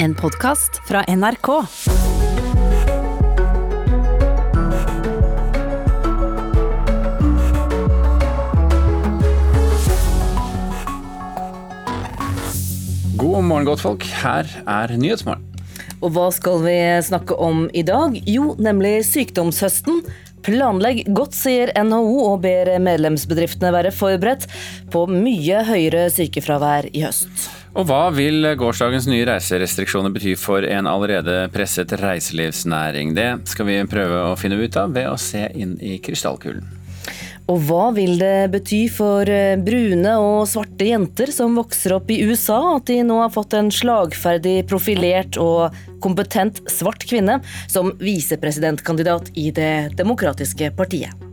En podkast fra NRK. God morgen, godtfolk. Her er Nyhetsmorgen. Og hva skal vi snakke om i dag? Jo, nemlig sykdomshøsten. Planlegg godt, sier NHO og ber medlemsbedriftene være forberedt på mye høyere sykefravær i høst. Og hva vil gårsdagens nye reiserestriksjoner bety for en allerede presset reiselivsnæring? Det skal vi prøve å finne ut av ved å se inn i krystallkulen. Og hva vil det bety for eh, brune og svarte jenter som vokser opp i USA, at de nå har fått en slagferdig, profilert og kompetent svart kvinne som visepresidentkandidat i Det demokratiske partiet?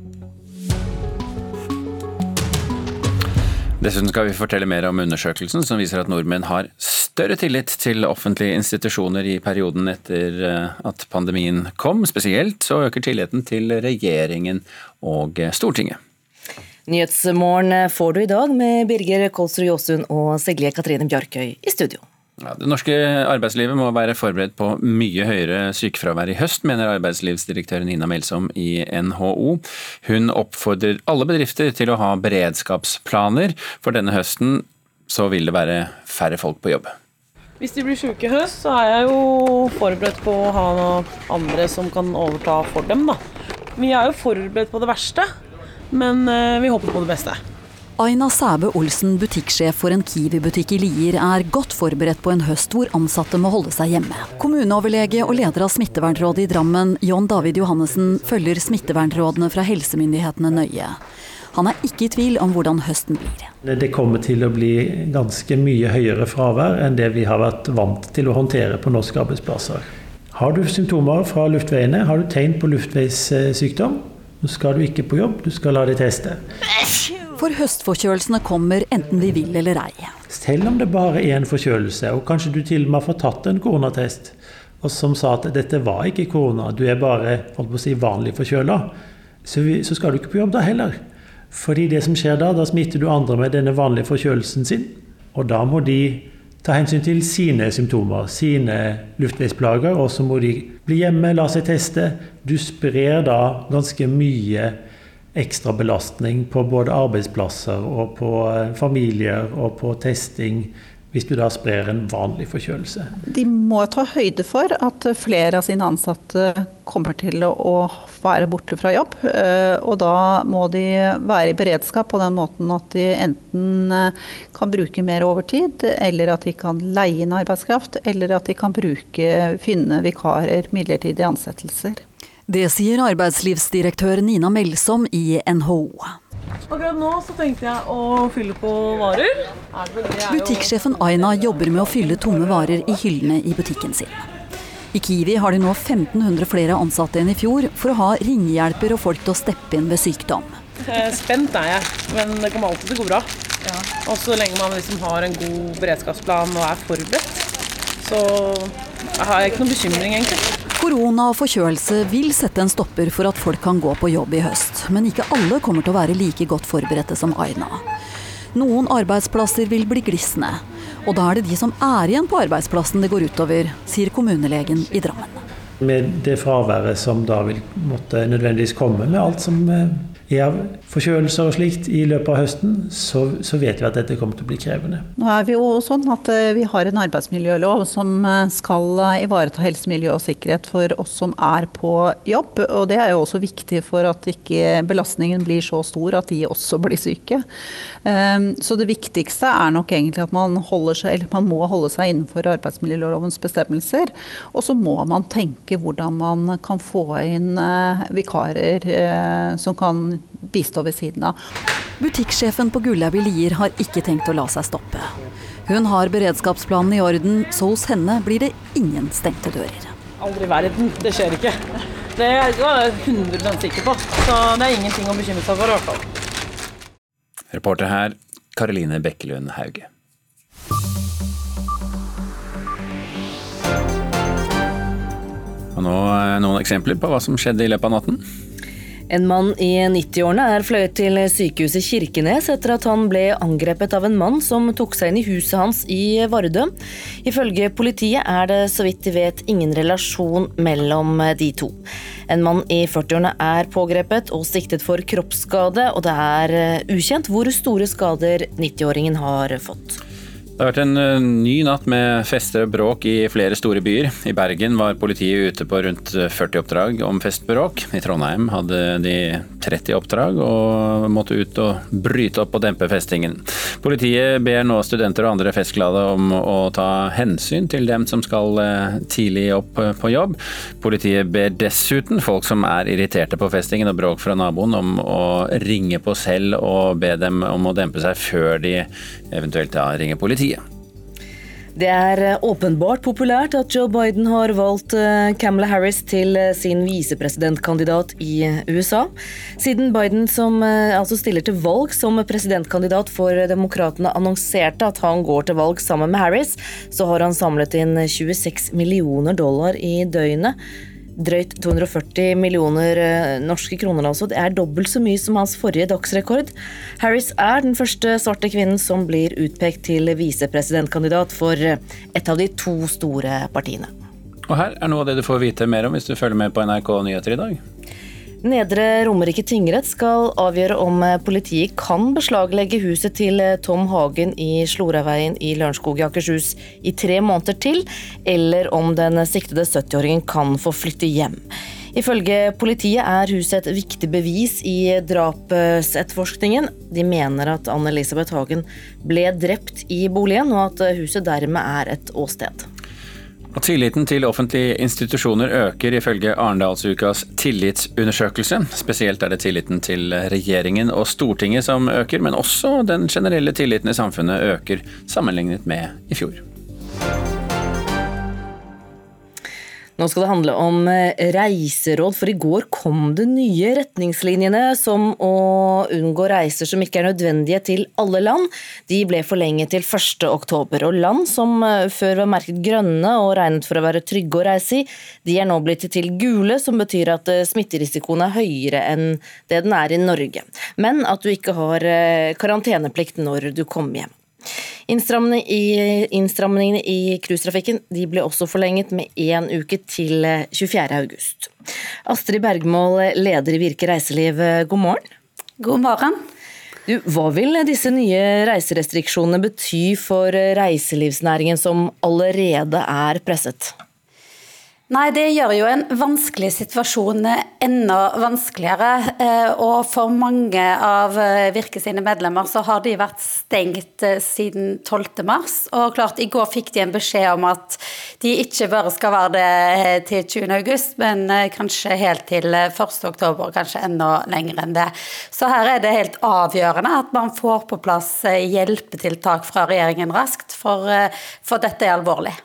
Dessuten skal vi fortelle mer om undersøkelsen som viser at nordmenn har større tillit til offentlige institusjoner i perioden etter eh, at pandemien kom. Spesielt så øker tilliten til regjeringen og Stortinget. Nyhetsmorgen får du i dag med Birger Kolsrud Jåsund og Silje Katrine Bjarkøy i studio. Ja, det norske arbeidslivet må være forberedt på mye høyere sykefravær i høst, mener arbeidslivsdirektør Nina Melsom i NHO. Hun oppfordrer alle bedrifter til å ha beredskapsplaner, for denne høsten så vil det være færre folk på jobb. Hvis de blir syke i høst, så er jeg jo forberedt på å ha andre som kan overta for dem, da. Vi er jo forberedt på det verste men eh, vi håper på det beste. Aina Sæbø Olsen, butikksjef for en Kiwi-butikk i Lier, er godt forberedt på en høst hvor ansatte må holde seg hjemme. Kommuneoverlege og leder av smittevernrådet i Drammen, John David Johannessen, følger smittevernrådene fra helsemyndighetene nøye. Han er ikke i tvil om hvordan høsten blir. Det kommer til å bli ganske mye høyere fravær enn det vi har vært vant til å håndtere på norske arbeidsplasser. Har du symptomer fra luftveiene, har du tegn på luftveissykdom, nå skal du ikke på jobb, du skal la deg teste. For høstforkjølelsene kommer enten vi vil eller ei. Selv om det bare er en forkjølelse, og kanskje du til og med har fått tatt en koronatest, og som sa at dette var ikke korona, du er bare holdt på å si, vanlig forkjøla, så, så skal du ikke på jobb da heller. Fordi det som skjer da, da smitter du andre med denne vanlige forkjølelsen sin. Og da må de ta hensyn til sine symptomer, sine luftveisplager, og så må de bli hjemme, la seg teste. Du sprer da ganske mye ekstra belastning på både arbeidsplasser og på eh, familier og på testing hvis du da sprer en vanlig forkjølelse. De må ta høyde for at flere av sine ansatte kommer til å være borte fra jobb. Eh, og da må de være i beredskap på den måten at de enten eh, kan bruke mer overtid, eller at de kan leie inn arbeidskraft, eller at de kan bruke, finne vikarer, midlertidige ansettelser. Det sier arbeidslivsdirektør Nina Melsom i NHO. Akkurat nå så tenkte jeg å fylle på varer. Butikksjefen Aina jobber med å fylle tomme varer i hyllene i butikken sin. I Kiwi har de nå 1500 flere ansatte enn i fjor for å ha ringehjelper og folk til å steppe inn ved sykdom. Spent er jeg, men det kommer alltid til å gå bra. Og så lenge man liksom har en god beredskapsplan og er forberedt, så har jeg ikke noen bekymring, egentlig. Korona og forkjølelse vil sette en stopper for at folk kan gå på jobb i høst. Men ikke alle kommer til å være like godt forberedte som Aina. Noen arbeidsplasser vil bli glisne. Og da er det de som er igjen på arbeidsplassen det går utover, sier kommunelegen i Drammen. Med det fraværet som da vil måtte nødvendigvis komme med alt som eh, av forkjølelser og slikt i løpet av høsten, så, så, vet vi at dette kommer til å bli krevende. Nå er vi jo sånn at eh, vi har en arbeidsmiljølov som eh, skal eh, ivareta helse, miljø og sikkerhet for oss som er på jobb. Og det er jo også viktig for at ikke belastningen blir så stor at de også blir syke. Så det viktigste er nok egentlig at man, seg, man må holde seg innenfor arbeidsmiljølovens bestemmelser. Og så må man tenke hvordan man kan få inn vikarer som kan bistå ved siden av. Butikksjefen på Gullaug i Lier har ikke tenkt å la seg stoppe. Hun har beredskapsplanen i orden, så hos henne blir det ingen stengte dører. Aldri i verden. Det skjer ikke. Det er jeg 100 sikker på. Så det er ingenting å bekymre seg for, i hvert fall. Reporter her, Karoline Bekkelund Hauge. Og nå noen eksempler på hva som skjedde i løpet av natten. En mann i 90-årene er fløyet til sykehuset Kirkenes etter at han ble angrepet av en mann som tok seg inn i huset hans i Vardø. Ifølge politiet er det så vidt de vet ingen relasjon mellom de to. En mann i 40-årene er pågrepet og siktet for kroppsskade, og det er ukjent hvor store skader 90-åringen har fått. Det har vært en eh, ny natt med fester og bråk i flere store byer. I Bergen var politiet ute på rundt 40 oppdrag om festbråk. I Trondheim hadde de 30 oppdrag og måtte ut og bryte opp og dempe festingen. Politiet ber nå studenter og andre festglade om å ta hensyn til dem som skal eh, tidlig opp eh, på jobb. Politiet ber dessuten folk som er irriterte på festingen og bråk fra naboen om å ringe på selv og be dem om å dempe seg før de eventuelt ringer politiet partiet. Det er eh, åpenbart populært at Joe Biden har valgt eh, Camela Harris til eh, sin visepresidentkandidat i USA. Siden Biden, som altså stiller til valg som presidentkandidat for Demokratene, annonserte at han går til valg sammen med Harris, så har han samlet inn 26 millioner dollar i døgnet drøyt 240 millioner eh, norske kroner, altså. Det er dobbelt så mye som hans forrige dagsrekord. Harris er den første svarte kvinnen som blir utpekt til visepresidentkandidat for eh, et av de to store partiene. Og her er noe av det du får vite mer om hvis du følger med på NRK Nyheter i dag. Nedre Romerike tingrett skal avgjøre om politiet kan beslaglegge huset til Tom Hagen i Sloraveien i Lørenskog i Akershus i tre måneder til, eller om den siktede 70-åringen kan få flytte hjem. Ifølge politiet er huset et viktig bevis i drapsetterforskningen. De mener at Anne-Elisabeth Hagen ble drept i boligen, og at huset dermed er et åsted. Og Tilliten til offentlige institusjoner øker ifølge Arendalsukas tillitsundersøkelse. Spesielt er det tilliten til regjeringen og Stortinget som øker, men også den generelle tilliten i samfunnet øker sammenlignet med i fjor. Nå skal det handle om eh, reiseråd, for i går kom det nye retningslinjene som å unngå reiser som ikke er nødvendige til alle land. De ble forlenget til 1. oktober, og land som eh, før var merket grønne og regnet for å være trygge å reise i, de er nå blitt til gule, som betyr at eh, smitterisikoen er høyere enn det den er i Norge. Men at du ikke har karanteneplikt når du kommer hjem. Innstramningene i cruisetrafikken ble også forlenget med én uke til 24.8. Astrid Bergmål, leder i Virke reiseliv, god morgen. God morgen. Du, hva vil disse nye reiserestriksjonene bety for reiselivsnæringen som allerede er presset? Nei, det gjør jo en vanskelig situasjon enda vanskeligere. Eh, og for mange av eh, Virke sine medlemmer så har de vært stengt eh, siden 12.3. Og klart, i går fikk de en beskjed om at de ikke bare skal være det til 20.8, men kanskje helt til 1.10, kanskje enda lenger enn det. Så her er det helt avgjørende at man får på plass hjelpetiltak fra regjeringen raskt, for, for dette er alvorlig.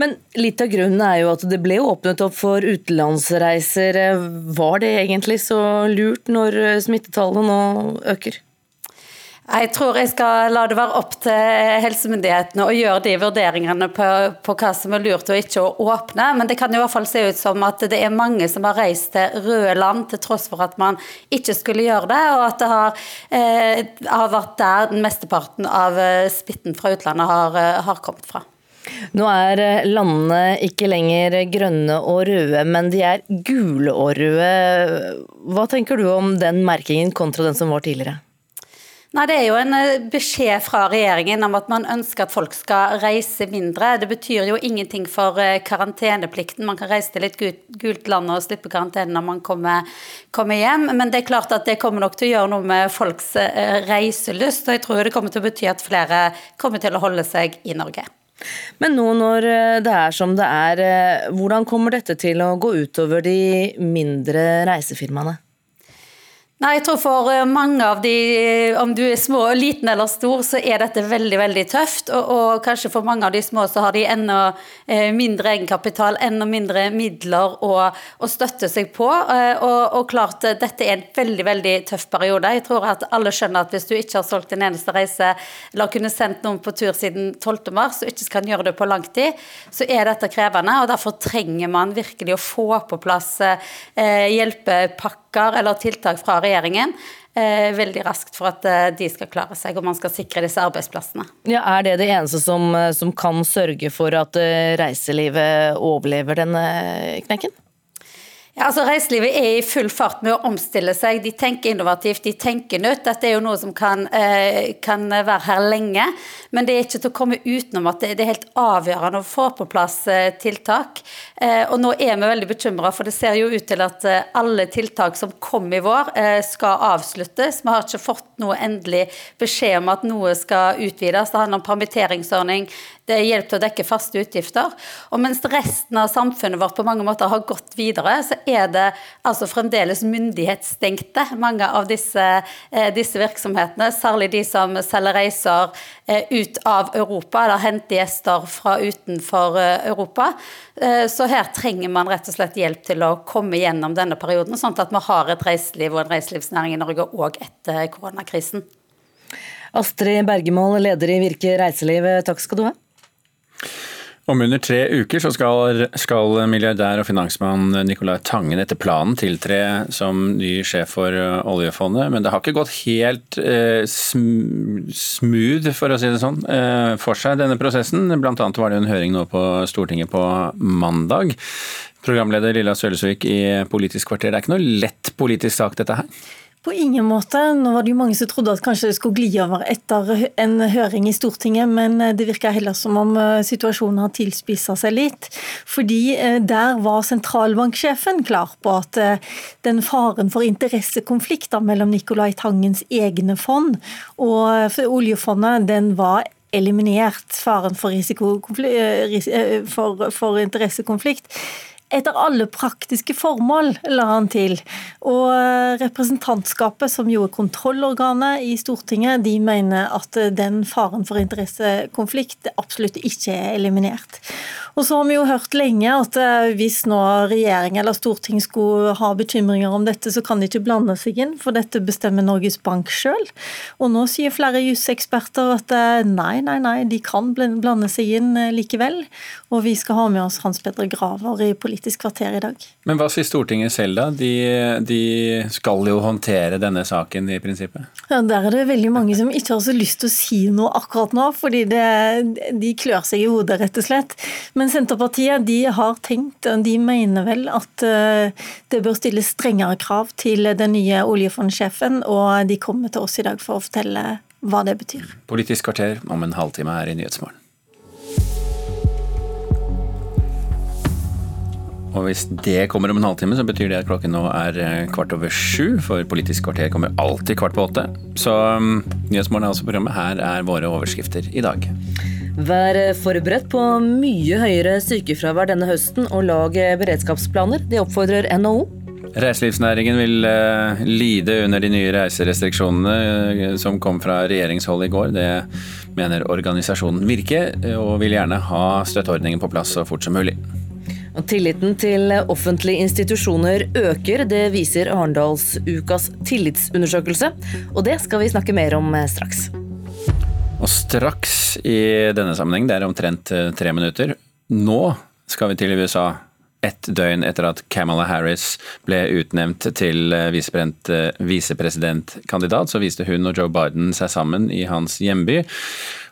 Men litt av grunnen er jo at det ble åpnet opp for utenlandsreiser. Var det egentlig så lurt når smittetallene nå øker? Jeg tror jeg skal la det være opp til helsemyndighetene å gjøre de vurderingene på, på, hva som er lurt og ikke å åpne. Men det kan i hvert fall se ut som at det er mange som har reist til røde land til tross for at man ikke skulle gjøre det, og at det har, eh, har vært der den mesteparten av eh, smitten fra utlandet har, eh, har kommet fra. Nå er eh, landene ikke lenger grønne og røde, men de er gule og røde. Hva tenker du om den merkingen kontra den som var tidligere? Nei, Det er jo en eh, beskjed fra regjeringen om at man ønsker at folk skal reise mindre. Det betyr jo ingenting for eh, karanteneplikten. Man kan reise til et gult land og slippe karantene når man kommer, kommer, hjem. Men det er klart at det kommer nok til å gjøre noe med folks reiselyst. Og jeg tror det kommer til å bety at flere kommer til å holde seg i Norge. Men nå når eh, det er som det er, eh, hvordan kommer dette til å gå utover de mindre reisefirmaene? Nei, jeg tror for eh, mange av de, om du er små, liten eller stor, så er dette veldig veldig tøft. Og, og kanskje for mange av de små så har de enda eh, mindre egenkapital, enda mindre midler å, å støtte seg på. Eh, og, og, klart, dette er en veldig veldig tøff periode. Jeg tror at alle skjønner at hvis du ikke har solgt en eneste reise, eller kunne sendt noen på tur siden 12. mars, og ikke kan gjøre det på lang tid, så er dette krevende. og Derfor trenger man virkelig å få på plass eh, hjelpepakker eller tiltak fra regjeringen eh, veldig raskt for at eh, de skal klare seg, og man skal sikre disse arbeidsplassene. Ja, Er det det eneste som, eh, som kan sørge for at reiselivet overlever denne knekken? Altså Reiselivet er i full fart med å omstille seg. De tenker innovativt, de tenker nytt. Dette er jo noe som kan, eh, kan, være her lenge. Men det er ikke til å komme utenom at det, er helt avgjørende å få på plass eh, tiltak. Eh, og nå er vi veldig bekymra, for det ser jo ut til at alle tiltak som kom i vår, skal avsluttes. Vi har ikke fått noe endelig beskjed om at noe skal utvides. Det handler om permitteringsordning, det er hjelp til å dekke faste utgifter. Og mens resten av samfunnet vårt på mange måter har gått videre, så er det altså fremdeles myndighetsstengte, mange av disse, eh, disse virksomhetene. Særlig de som selger reiser eh, ut av Europa, eller henter gjester fra utenfor eh, Europa. Så her trenger man rett og slett hjelp til å komme gjennom denne perioden, sånn at vi har et reiseliv og en reiselivsnæring i Norge òg etter koronakrisen. Astrid Bergemål, leder i Virke reiseliv, takk skal du ha. Om under tre uker så skal, skal, milliardær og finansmann Nicolai Tangen etter planen tiltre som ny sjef for eh, oljefondet, men det har ikke gått helt eh, smooth, for å si det sånn, eh, for seg denne prosessen. Blant annet var det en høring nå på Stortinget på mandag. Programleder Lilla Sølesvik i Politisk kvarter, det er ikke noe lett politisk sak dette her? På ingen måte. Nå var det jo mange som trodde at kanskje det skulle gli over etter en høring i Stortinget, men eh, det virker heller som om eh, situasjonen har tilspissa seg litt. Fordi eh, der var sentralbanksjefen klar på at den faren for interessekonflikter mellom Nicolai Tangens egne fond og oljefondet, den var eliminert. Faren for, for, for interessekonflikt etter alle praktiske formål, la han til. Og eh, representantskapet, som jo er kontrollorganet i Stortinget, de mener at den faren for interessekonflikt absolutt ikke er eliminert. Og så har vi jo hørt lenge at eh, hvis nå regjering eller storting skulle ha bekymringer om dette, så kan de ikke blande seg inn, for dette bestemmer Norges Bank sjøl. Og nå sier flere juseksperter at eh, nei, nei, nei, de kan blande seg inn eh, likevel. Og vi skal ha med oss Hans Petter Graver i Politisk kvarter i dag. Men hva sier Stortinget selv, da? De, de skal jo håndtere denne saken i prinsippet? Ja, Der er det veldig mange som ikke har så lyst til å si noe akkurat nå, fordi det, de klør seg i hodet, rett og slett. Men Senterpartiet de har tenkt, de mener vel at eh, det bør stilles strengere krav til den nye oljefondsjefen, og de kommer til oss i dag for å fortelle hva det betyr. Politisk kvarter om en halvtime her i Nyhetsmorgen. Og hvis det kommer om en halvtime, så betyr det at klokken nå er eh, kvart over sju. For Politisk kvarter kommer alltid kvart på åtte. Så um, Nyhetsmorgen er altså programmet. Her er våre overskrifter i dag. Vær forberedt på mye høyere sykefravær denne høsten, og lag beredskapsplaner. Det oppfordrer NHO. Reiselivsnæringen vil uh, lide under de nye reiserestriksjonene uh, som kom fra regjeringshold i går. Det mener organisasjonen Virke, og vil gjerne ha støtteordningen på plass så fort som mulig. Tilliten til offentlige institusjoner øker, det viser Arendalsukas tillitsundersøkelse. Og det skal vi snakke mer om straks. Og straks i denne sammenheng, det er omtrent eh, tre minutter, nå skal vi til USA. Ett døgn etter at Kamala Harris ble utnevnt til eh, eh, visepresidentkandidat, så viste hun og Joe Biden seg sammen i hans hjemby.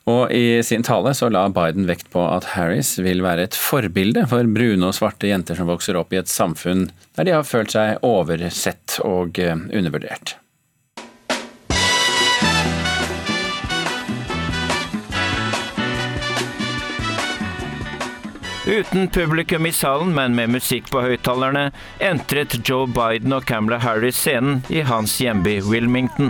Og I sin tale så la Biden vekt på at Harris vil være et forbilde for brune og svarte jenter som vokser opp i et samfunn der de har følt seg oversett og undervurdert. Uten publikum i salen, men med musikk på høyttalerne, entret Joe Biden og Camela Harris scenen i hans hjemby Wilmington.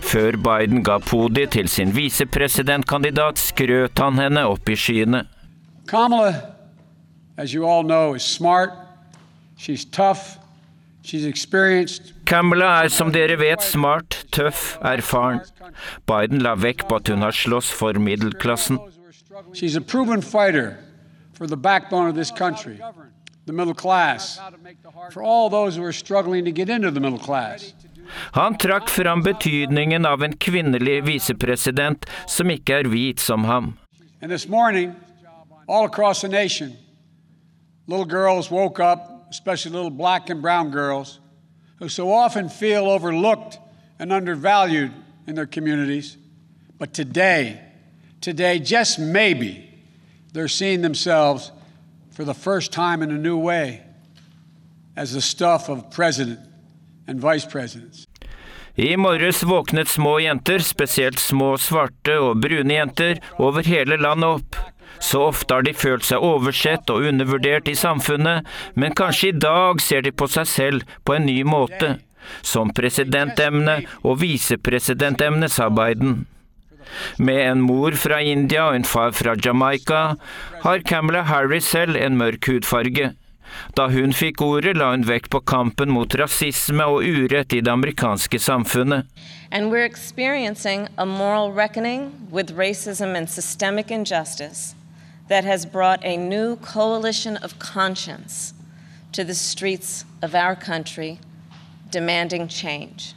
Før Biden ga podiet til sin visepresidentkandidat, skrøt han henne opp i skyene. Kamala, as you all know, is smart, she's tough, Kamala er som dere vet smart, tøff, erfaren. Biden la vekk på at hun har slåss for middelklassen. She's a proven fighter for the backbone of this country, the middle class, for all those who are struggling to get into the middle class. Han trakk fram betydningen av en kvinnelig visepresident som ikke er hvit som ham. And this morning, all across the nation, little girls woke up especially little black and brown girls, who so often feel overlooked and undervalued in their communities. But today, today, just maybe, they're seeing themselves for the first time in a new way as the stuff of president and vice presidents. I morges våknet små jenter, spesielt små svarte og brune jenter, over hele landet opp. Så ofte har de følt seg oversett og undervurdert i samfunnet, men kanskje i dag ser de på seg selv på en ny måte. Som presidentemne og visepresidentemne, sa Biden. Med en mor fra India og en far fra Jamaica har Camilla Harris selv en mørk hudfarge. Da hun fikk ordet, la hun vekt på kampen mot rasisme og urett i det amerikanske samfunnet. And we're experiencing a moral reckoning with racism and systemic injustice that has brought a new coalition of conscience to the streets of our country, demanding change.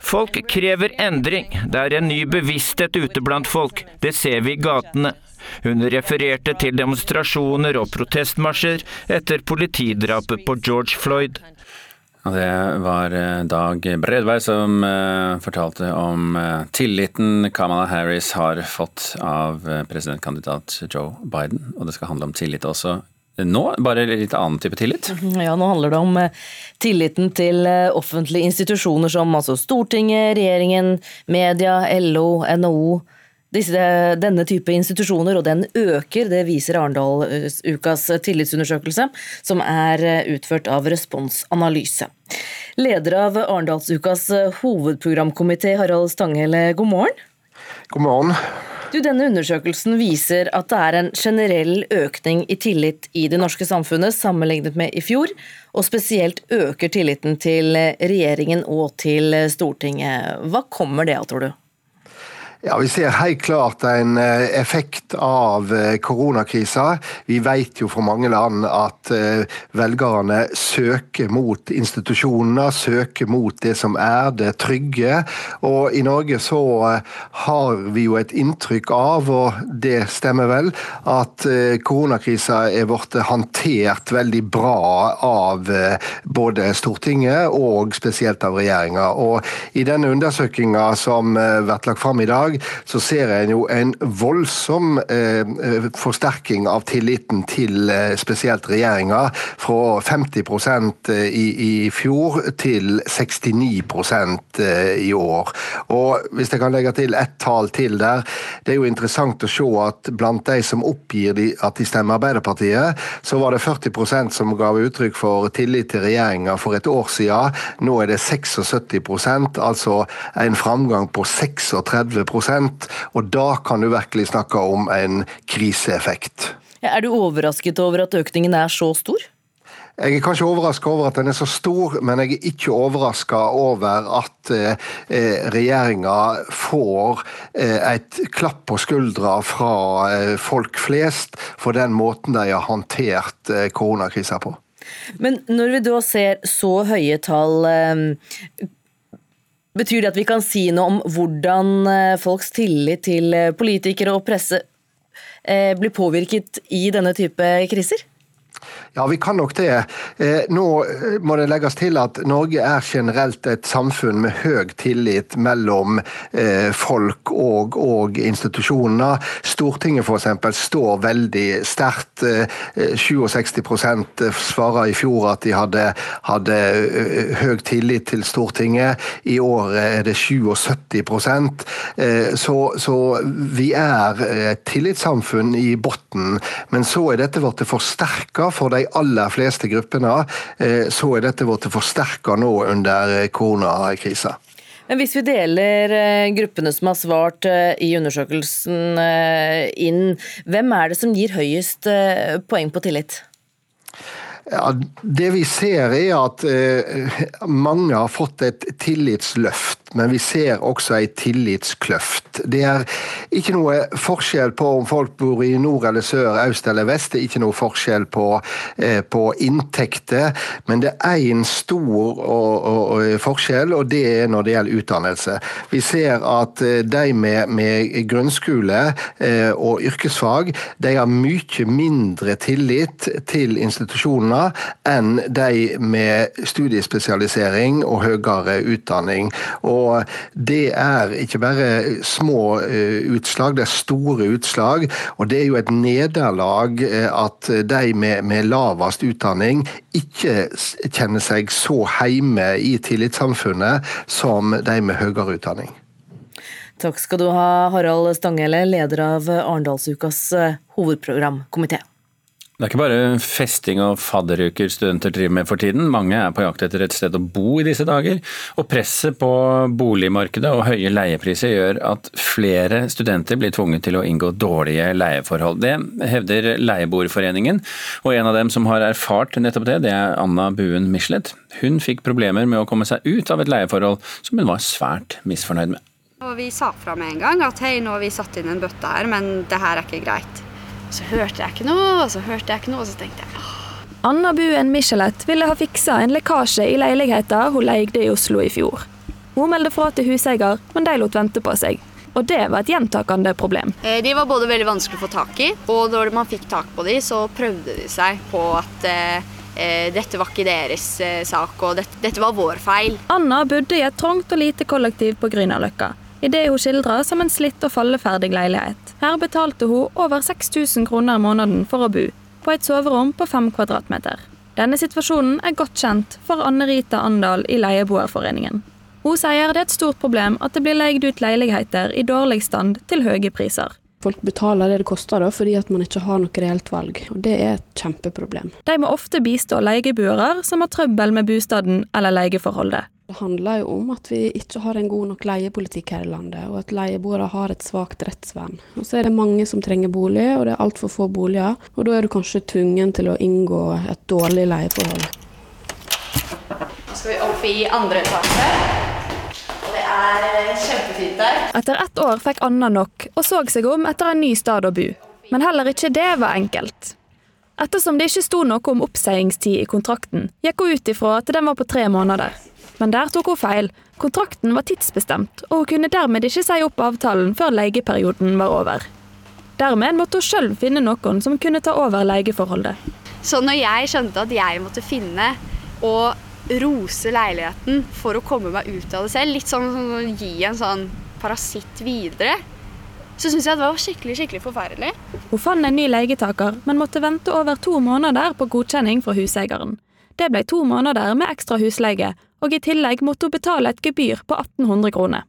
Folk krever endring. Det er en ny bevissthet ute blant folk. Det ser vi i gatene. Hun refererte til demonstrasjoner og protestmarsjer etter politidrapet på George Floyd. Det var eh, Dag Bredvei som eh, fortalte om eh, tilliten Kamala Harris har fått av presidentkandidat Joe Biden. Og det skal handle om tillit også nå, bare litt annen type tillit? Ja, nå handler det om tilliten til offentlige institusjoner som altså Stortinget, regjeringen, media, LO, NHO disse, denne type institusjoner, og den øker. Det viser Arendal-ukas tillitsundersøkelse, som er utført av Responsanalyse. Leder av Arendalsukas hovedprogramkomité, Harald Stanghelle, god morgen. God morgen. Du, denne undersøkelsen viser at det er en generell økning i tillit i det norske samfunnet sammenlignet med i fjor, og spesielt øker tilliten til regjeringen og til Stortinget. Hva kommer det av, tror du? Ja, Vi ser helt klart en eh, effekt av eh, koronakrisa. Vi vet jo fra mange land at eh, velgerne søker mot institusjonene, søker mot det som er det trygge. Og i Norge så har vi jo et inntrykk av, og det stemmer vel, at koronakrisa er blitt håndtert veldig bra av både Stortinget og spesielt av regjeringa. Og i denne undersøkinga som blir lagt fram i dag, så ser en jo en voldsom eh, eh, forsterking av tilliten til eh, spesielt regjeringa. Fra 50 eh, i, i fjor til 69% i år. Og Hvis jeg kan legge til ett tall til der, det er jo interessant å se at blant de som oppgir de, at de stemmer Arbeiderpartiet, så var det 40% som ga uttrykk for tillit til regjeringa for et år siden. Nå er det 76% altså en framgang på 36 og da kan du virkelig snakke om en kriseeffekt. Er du overrasket over at økningen er så stor? Jeg er kanskje overraska over at den er så stor, men jeg er ikke overraska over at eh, eh, regjeringa får eh, et klapp på skuldra fra eh, folk flest for den måten de har håndtert eh, koronakrisa på. Men når vi da ser så høye tall, Betyr det at vi kan si noe om hvordan eh, folks tillit til eh, politikere og presse eh, blir påvirket i denne type kriser? Ja, vi kan nok det. Eh, nå eh, må det legges til at Norge er generelt et samfunn med høy tillit mellom eh, folk og, og institusjoner. Stortinget f.eks. står veldig sterkt. 67% svarer i fjor at de hadde, hadde høy tillit til Stortinget. I år er det 77% så, så vi er et tillitssamfunn i bunnen. Men så er dette blitt forsterka for de aller fleste gruppene, eh, så er dette blitt forsterka nå under eh, koronakrisa. Men hvis vi deler eh, gruppene som har svart i undersøkelsen inn, hvem er det som gir høyest poeng på tillit? Ja, det vi ser er at eh, mange har fått et tillitsløft, men vi ser også ei tillitskløft. Det er ikke noe forskjell på om folk bor i nord eller sør, øst eller vest. Det er ikke noe forskjell på, eh, på inntekter, men det er én stor forskjell, og det er når det gjelder utdannelse. Vi ser at eh, de med, med grunnskole og yrkesfag de har mye mindre tillit til institusjoner enn de med studiespesialisering og høyere utdanning. Og det er ikke bare små utslag, det er store utslag. Og det er jo et nederlag at de med, med lavest utdanning ikke kjenner seg så heime i tillitssamfunnet som de med høyere utdanning. Takk skal du ha, Harald Stanghelle, leder av Arendalsukas hovedprogramkomité. Det er ikke bare festing og fadderuker studenter driver med for tiden. Mange er på jakt etter et sted å bo i disse dager. Og presset på boligmarkedet og høye leiepriser gjør at flere studenter blir tvunget til å inngå dårlige leieforhold. Det hevder Leieboerforeningen, og en av dem som har erfart nettopp det, det er Anna Buen Michelet. Hun fikk problemer med å komme seg ut av et leieforhold som hun var svært misfornøyd med. Og vi sa fra med en gang at hei, nå har vi satt inn en bøtte her, men det her er ikke greit. Så hørte jeg ikke noe, og så hørte jeg ikke noe, og så tenkte jeg Åh. Anna Buen Michelet ville ha fiksa en lekkasje i leiligheten hun leide i Oslo i fjor. Hun meldte fra til huseier, men de lot vente på seg. Og det var et gjentakende problem. De var både veldig vanskelig å få tak i, og når man fikk tak på dem, så prøvde de seg på at eh, dette var ikke deres eh, sak, og dette, dette, var vår feil. Anna bodde i et trangt og lite kollektiv på Grünerløkka i det hun skildrer som en slitt og falleferdig leilighet. Her betalte hun over 6000 kroner i måneden for å bo, på et soverom på fem kvadratmeter. Denne situasjonen er godt kjent for Anne Rita Andal i Leieboerforeningen. Hun sier det er et stort problem at det blir leid ut leiligheter i dårlig stand til høye priser. Folk betaler det det koster da, fordi at man ikke har noe reelt valg, og det er et kjempeproblem. De må ofte bistå leieboere som har trøbbel med bostaden eller leieforholdet. Det handler jo om at vi ikke har en god nok leiepolitikk her i landet, og at leieboere har et svakt rettsvern. Og så er det mange som trenger bolig, og det er altfor få boliger. Og da er du kanskje tvungen til å inngå et dårlig leieforhold. Nå skal vi opp i andre etasje. Og det er kjempefint der. Etter ett år fikk Anna nok, og så seg om etter en ny stad å bo. Men heller ikke det var enkelt. Ettersom det ikke sto noe om oppseiingstid i kontrakten, gikk hun ut ifra at den var på tre måneder. Men der tok hun feil. Kontrakten var tidsbestemt, og hun kunne dermed ikke si opp avtalen før leieperioden var over. Dermed måtte hun sjøl finne noen som kunne ta over leieforholdet. Så når jeg skjønte at jeg måtte finne og rose leiligheten for å komme meg ut av det selv, litt sånn, som å gi en sånn parasitt videre, så syns jeg det var skikkelig skikkelig forferdelig. Hun fant en ny leietaker, men måtte vente over to måneder på godkjenning fra huseieren. Det ble to måneder med ekstra husleie, og i tillegg måtte hun betale et gebyr på 1800 kroner.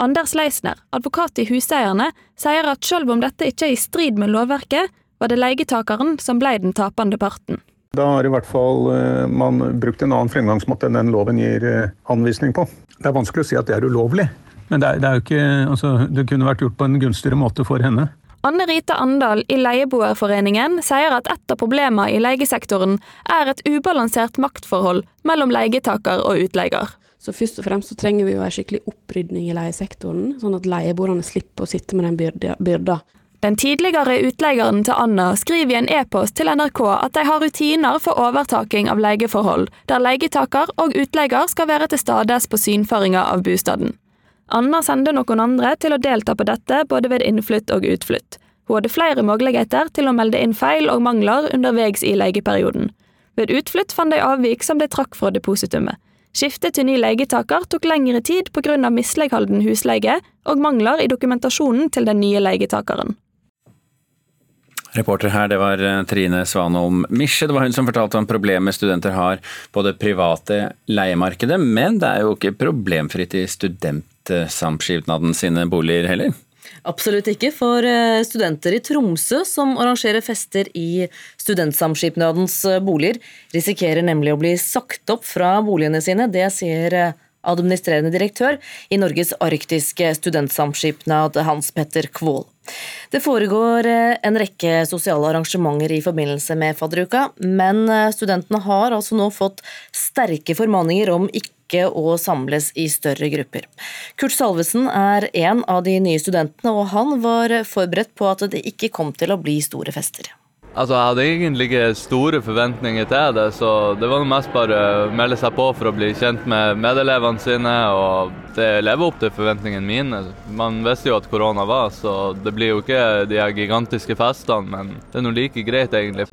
Anders Leisner, advokat i Huseierne, sier at selv om dette ikke er i strid med lovverket, var det leietakeren som ble den tapende parten. Da har i hvert fall eh, man brukt en annen fremgangsmåte enn den loven gir eh, anvisning på. Det er vanskelig å si at det er ulovlig, men det, er, det, er ikke, altså, det kunne vært gjort på en gunstigere måte for henne. Anne Rita Andal i Leieboerforeningen sier at et av problemene i leiesektoren er et ubalansert maktforhold mellom leietaker og utleier. Så først og fremst så trenger vi jo en skikkelig opprydning i leiesektoren, sånn at leieboerne slipper å sitte med den byrda. Den tidligere utleieren til Anna skriver i en e-post til NRK at de har rutiner for overtaking av leieforhold, der leietaker og utleier skal være til stades på synføringa av bostaden. Anna sendte noen andre til å delta på dette både ved innflytt og utflytt. Hun hadde flere muligheter til å melde inn feil og mangler underveis i leieperioden. Ved utflytt fant de avvik som de trakk fra depositumet. Skiftet til ny leietaker tok lengre tid pga. misligholden husleie og mangler i dokumentasjonen til den nye leietakeren. Reporter her, det var eh, Trine Svanholm Misje. Det var hun som fortalte om problemet studenter har på det private leiemarkedet. Men det er jo ikke problemfritt i Studentsamskipnaden sine boliger heller? Absolutt ikke, for eh, studenter i Tromsø som arrangerer fester i Studentsamskipnadens eh, boliger, risikerer nemlig å bli sagt opp fra boligene sine. Det sier administrerende direktør i Norges arktiske studentsamskipnad, Hans Petter Kvål. Det foregår eh, en rekke sosiale arrangementer i forbindelse med fadderuka, men eh, studentene har altså nå fått sterke formaninger om ikke å samles i større grupper. Kurt Salvesen er en av de nye studentene, og han var forberedt på at det ikke kom til å bli store fester. Altså, Jeg hadde egentlig ikke store forventninger til det, så det var mest bare å melde seg på for å bli kjent med medelevene sine, og det lever opp til forventningene mine. Man visste jo at korona var, så det blir jo ikke de her gigantiske festene, men det er nå like greit, egentlig.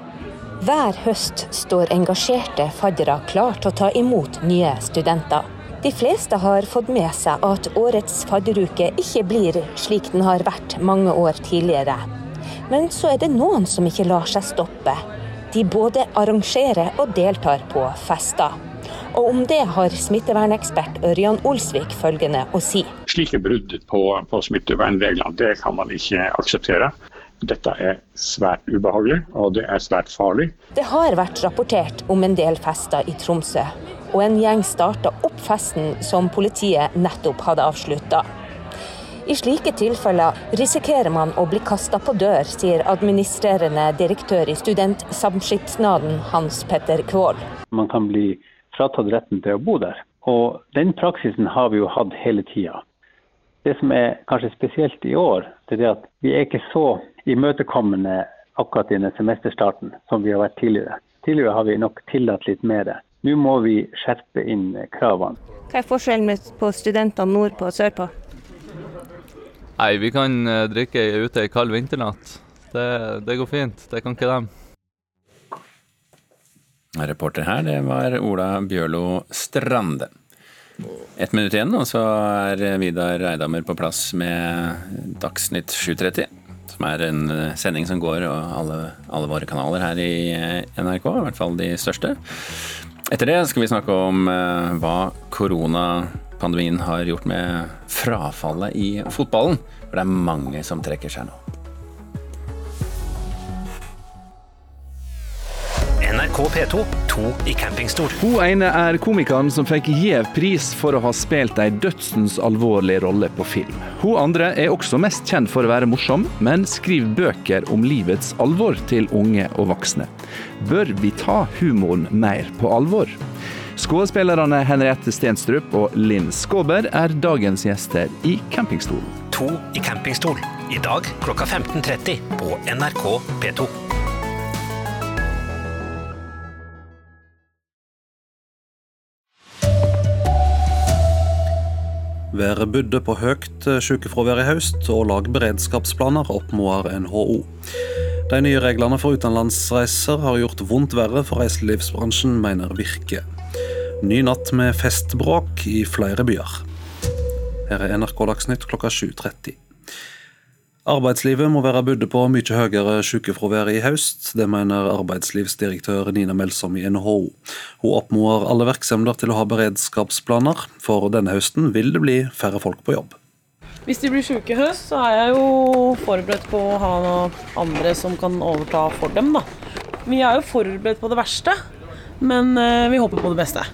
Hver høst står engasjerte faddere klar til å ta imot nye studenter. De fleste har fått med seg at årets fadderuke ikke blir slik den har vært mange år tidligere. Men så er det noen som ikke lar seg stoppe. De både arrangerer og deltar på fester. Og om det har smittevernekspert Ørjan Olsvik følgende å si. Slike brudd på, på smittevernreglene det kan man ikke akseptere. Dette er svært ubehagelig, og det er svært farlig. Det har vært rapportert om en del fester i Tromsø, og en gjeng starta opp festen som politiet nettopp hadde avslutta. I slike tilfeller risikerer man å bli kasta på dør, sier administrerende direktør i Studentsamskipnaden Hans Petter Kvål. Man kan bli fratatt retten til å bo der. Og den praksisen har vi jo hatt hele tida. Det som er kanskje spesielt i år, det er at vi er ikke så imøtekommende akkurat i denne semesterstarten som vi har vært tidligere. Tidligere har vi nok tillatt litt mer. Nå må vi skjerpe inn kravene. Hva er forskjellen på studentene nordpå og sørpå? Nei, vi kan eh, drikke ute ei kald vinternatt. Det, det, går fint. Det kan ikke dem. Reporter her, det var Ola Bjørlo Strande. Ett minutt igjen, og så er Vidar Eidhammer på plass med Dagsnytt 7.30. Som er en eh, sending som går og alle, alle våre kanaler her i eh, NRK, i hvert fall de største. Etter det skal vi snakke om hva korona pandemien har gjort med frafallet i fotballen. For det er mange som trekker seg nå. NRK P2, to i campingstol. Hun ene er komikeren som fikk gjev pris for å ha spilt ei dødsens alvorlig rolle på film. Hun andre er også mest kjent for å være morsom, men skriver bøker om livets alvor til unge og voksne. Bør vi ta humoren mer på alvor? Skuespillerne Henriette Stenstrup og Linn Skåber er dagens gjester i Campingstolen. To i campingstol, i dag klokka 15.30 på NRK P2. Været budde på høyt sykefravær i høst, og lag beredskapsplaner, oppmoder NHO. De nye reglene for utenlandsreiser har gjort vondt verre for reiselivsbransjen, mener Virke. Ny natt med festbråk i flere byer. Her er NRK Dagsnytt klokka 7.30. Arbeidslivet må være budde på mye høyere sykefravær i høst. Det mener arbeidslivsdirektør Nina Melsom i NHO. Hun oppmoder alle virksomheter til å ha beredskapsplaner, for denne høsten vil det bli færre folk på jobb. Hvis de blir syke i høst, så er jeg jo forberedt på å ha andre som kan overta for dem, da. Vi er jo forberedt på det verste, men eh, vi håper på det beste.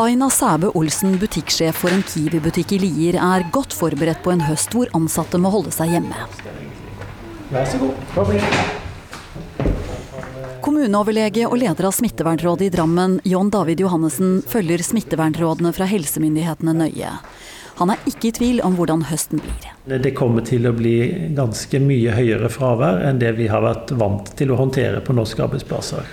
Aina Sæbø Olsen, butikksjef for en Kiwi-butikk i Lier, er godt forberedt på en høst hvor ansatte må holde seg hjemme. Vær så god. Kom igjen. Kommuneoverlege og leder av smittevernrådet i Drammen, John David Johannessen, følger smittevernrådene fra helsemyndighetene nøye. Han er ikke i tvil om hvordan høsten blir. Det kommer til å bli ganske mye høyere fravær enn det vi har vært vant til å håndtere på norske arbeidsplasser.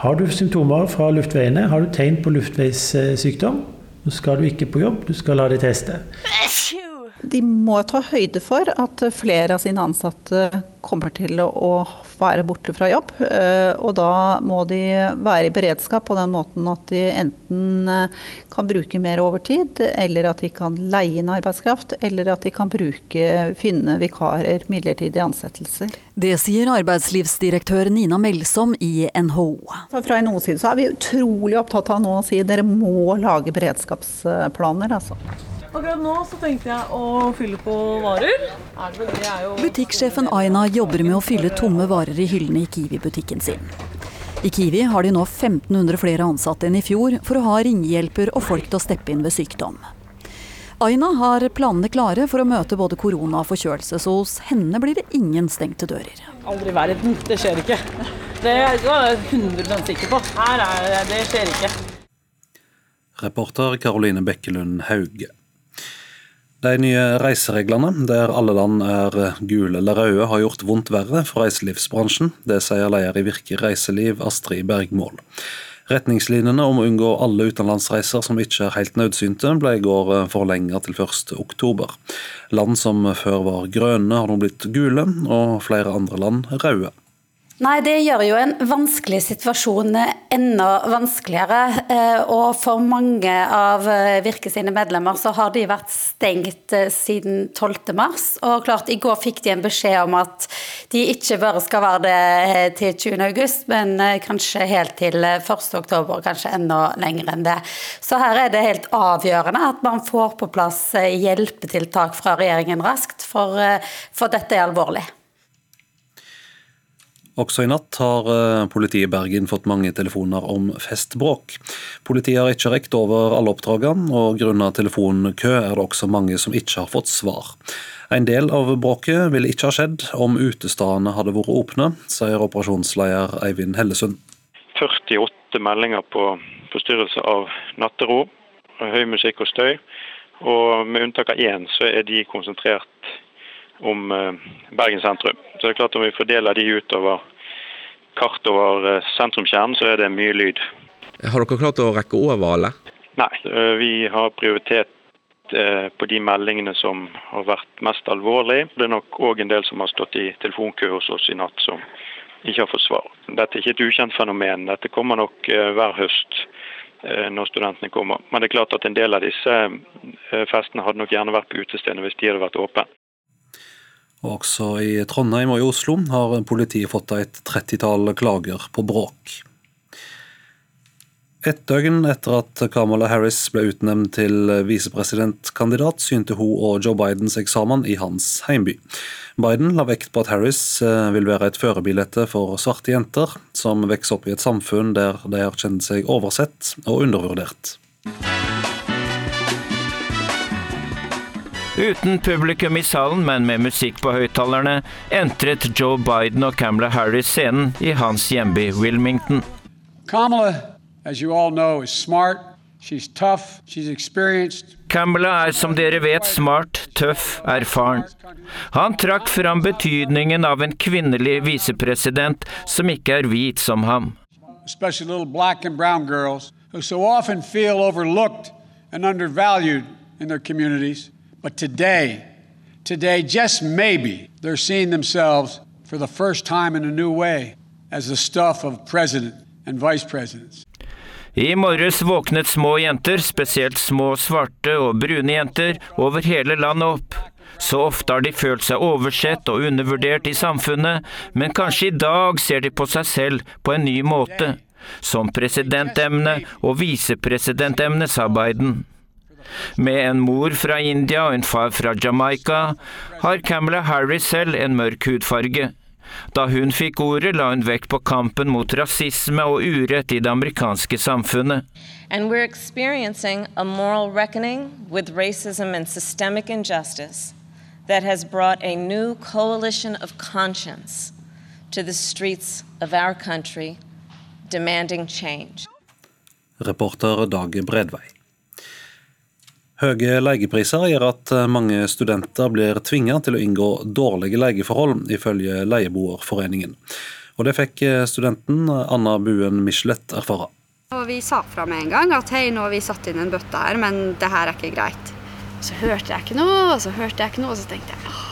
Har du symptomer fra luftveiene, har du tegn på luftveissykdom, så skal du ikke på jobb, du skal la deg teste. De må ta høyde for at flere av sine ansatte kommer til å være borte fra jobb. Eh, og da må de være i beredskap på den måten at de enten eh, kan bruke mer overtid, eller at de kan leie inn arbeidskraft, eller at de kan bruke, finne vikarer, midlertidige ansettelser. Det sier arbeidslivsdirektør Nina Melsom i NHO. Fra NHOs side så er vi utrolig opptatt av nå å si at dere må lage beredskapsplaner. altså. Akkurat nå så tenkte jeg å fylle på varer. Butikksjefen Aina jobber med å fylle tomme varer i hyllene i Kiwi-butikken sin. I Kiwi har de nå 1500 flere ansatte enn i fjor for å ha ringehjelper og folk til å steppe inn ved sykdom. Aina har planene klare for å møte både korona og forkjølelse, så hos henne blir det ingen stengte dører. Aldri i verden. Det skjer ikke. Det er jeg 100 sikker på. Her er det, det skjer ikke. Reporter Karoline Bekkelund Hauge. De nye reisereglene, der alle land er gule eller røde, har gjort vondt verre for reiselivsbransjen. Det sier leder i Virke reiseliv, Astrid Bergmål. Retningslinjene om å unngå alle utenlandsreiser som ikke er helt nødsynte, ble i går forlenget til 1.10. Land som før var grønne, har nå blitt gule, og flere andre land røde. Nei, Det gjør jo en vanskelig situasjon enda vanskeligere. Eh, og for mange av eh, Virke sine medlemmer så har de vært stengt eh, siden 12.3. Og klart, i går fikk de en beskjed om at de ikke bare skal være det til 20.8, men kanskje helt til 1.10, kanskje enda lenger enn det. Så her er det helt avgjørende at man får på plass hjelpetiltak fra regjeringen raskt, for, for dette er alvorlig. Også i natt har eh, politiet i Bergen fått mange telefoner om festbråk. Politiet har ikke rekt over alle oppdragene, og grunnet telefonkø er det også mange som ikke har fått svar. En del av bråket ville ikke ha skjedd om utestedene hadde vært åpne, sier operasjonsleder Eivind Hellesund. 48 meldinger på forstyrrelse av nattero, høy musikk og støy. Og med unntak av én, så er de konsentrert om eh, Bergen sentrum. Så det er klart Om vi fordeler de utover kart over eh, sentrumskjernen, så er det mye lyd. Har dere klart å rekke over alle? Nei, eh, vi har prioritet på de meldingene som har vært mest alvorlige. Det er nok òg en del som har stått i telefonkø hos oss i natt som ikke har fått svar. Dette er ikke et ukjent fenomen. Dette kommer nok hver høst når studentene kommer. Men det er klart at en del av disse festene hadde nok gjerne vært på utestedene hvis de hadde vært åpne. Også i Trondheim og i Oslo har politiet fått et trettitall klager på bråk. Et døgn etter at Kamala Harris ble utnevnt til visepresidentkandidat, synte hun og Joe Biden seg sammen i hans heimby. Biden la vekt på at Harris eh, vil være et førerbilde for svarte jenter, som vokser opp i et samfunn der de har kjent seg oversett og undervurdert. Uten publikum i salen, men med musikk på høyttalerne, entret Joe Biden og Camela Harris scenen i hans hjemby Wilmington. Kamala, as you all know, is smart. She's tough, she's experienced. Kamala er som dere vet smart, tøff, erfaren. Han trakk fram betydningen av en kvinnelig visepresident som ikke er hvit som ham. Especially little black and brown girls who so often feel overlooked and undervalued in their communities. But today, today, just maybe, they're seeing themselves for the first time in a new way as the stuff of president and vice presidents. I morges våknet små jenter, spesielt små svarte og brune jenter, over hele landet opp. Så ofte har de følt seg oversett og undervurdert i samfunnet, men kanskje i dag ser de på seg selv på en ny måte. Som presidentemne og visepresidentemne. Med en mor fra India og en far fra Jamaica har Camela Harris selv en mørk hudfarge. Da hun fikk ordet, la hun vekt på kampen mot rasisme og urett i det amerikanske samfunnet. And we're experiencing a moral reckoning with racism and systemic injustice that has brought a new coalition of conscience to the streets of our country demanding change. Reporter Dag Bredvei. Høye leiepriser gjør at mange studenter blir tvinget til å inngå dårlige leieforhold, ifølge Leieboerforeningen. Og Det fikk studenten Anna Buen Michelet erfare. Og vi sa fra med en gang at hei, nå har vi satt inn en bøtte her, men det her er ikke greit. Så hørte jeg ikke noe, og så hørte jeg ikke noe, og så tenkte jeg åh.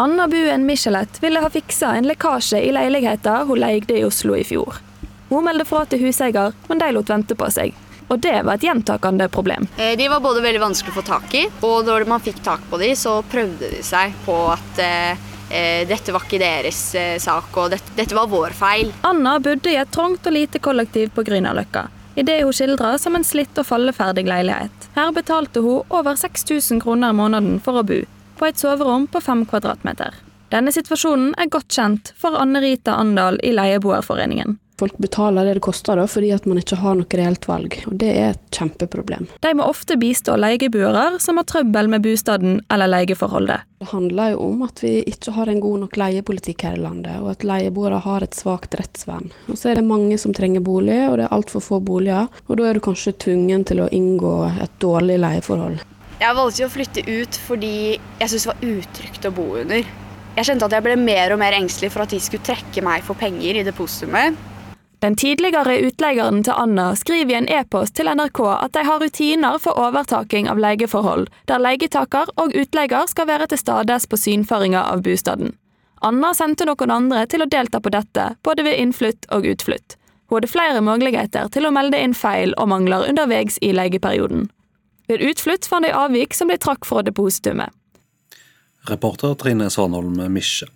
Anna Buen Michelet ville ha fiksa en lekkasje i leiligheten hun leide i Oslo i fjor. Hun meldte fra til huseier, men de lot vente på seg. Og det var et gjentakende problem. Eh, de var både veldig vanskelig å få tak i, og når man fikk tak på dem, så prøvde de seg på at eh, eh, dette var ikke deres eh, sak, og dette, dette, var vår feil. Anna bodde i et trangt og lite kollektiv på Grünerløkka. I det hun skildrer som en slitt og falleferdig leilighet. Her betalte hun over 6000 kroner i måneden for å bo, på et soverom på fem kvadratmeter. Denne situasjonen er godt kjent for Anne Rita Andal i Leieboerforeningen. Folk betaler det det koster da, fordi at man ikke har noe reelt valg, og det er et kjempeproblem. De må ofte bistå leieboere som har trøbbel med bostaden eller leieforholdet. Det handler jo om at vi ikke har en god nok leiepolitikk her i landet, og at leieboere har et svakt rettsvern. Og så er det mange som trenger bolig, og det er altfor få boliger, og da er du kanskje tvungen til å inngå et dårlig leieforhold. Jeg valgte å flytte ut fordi jeg syntes det var utrygt å bo under. Jeg kjente at jeg ble mer og mer engstelig for at de skulle trekke meg for penger i depositumet. Den tidligere utleieren til Anna skriver i en e-post til NRK at de har rutiner for overtaking av leieforhold, der leietaker og utleier skal være til stades på synføringa av bostaden. Anna sendte noen andre til å delta på dette, både ved innflytt og utflytt. Hun hadde flere muligheter til å melde inn feil og mangler underveis i leieperioden. Ved utflytt fant de avvik som de trakk fra depositumet. Reporter Trine Svanholm Misje.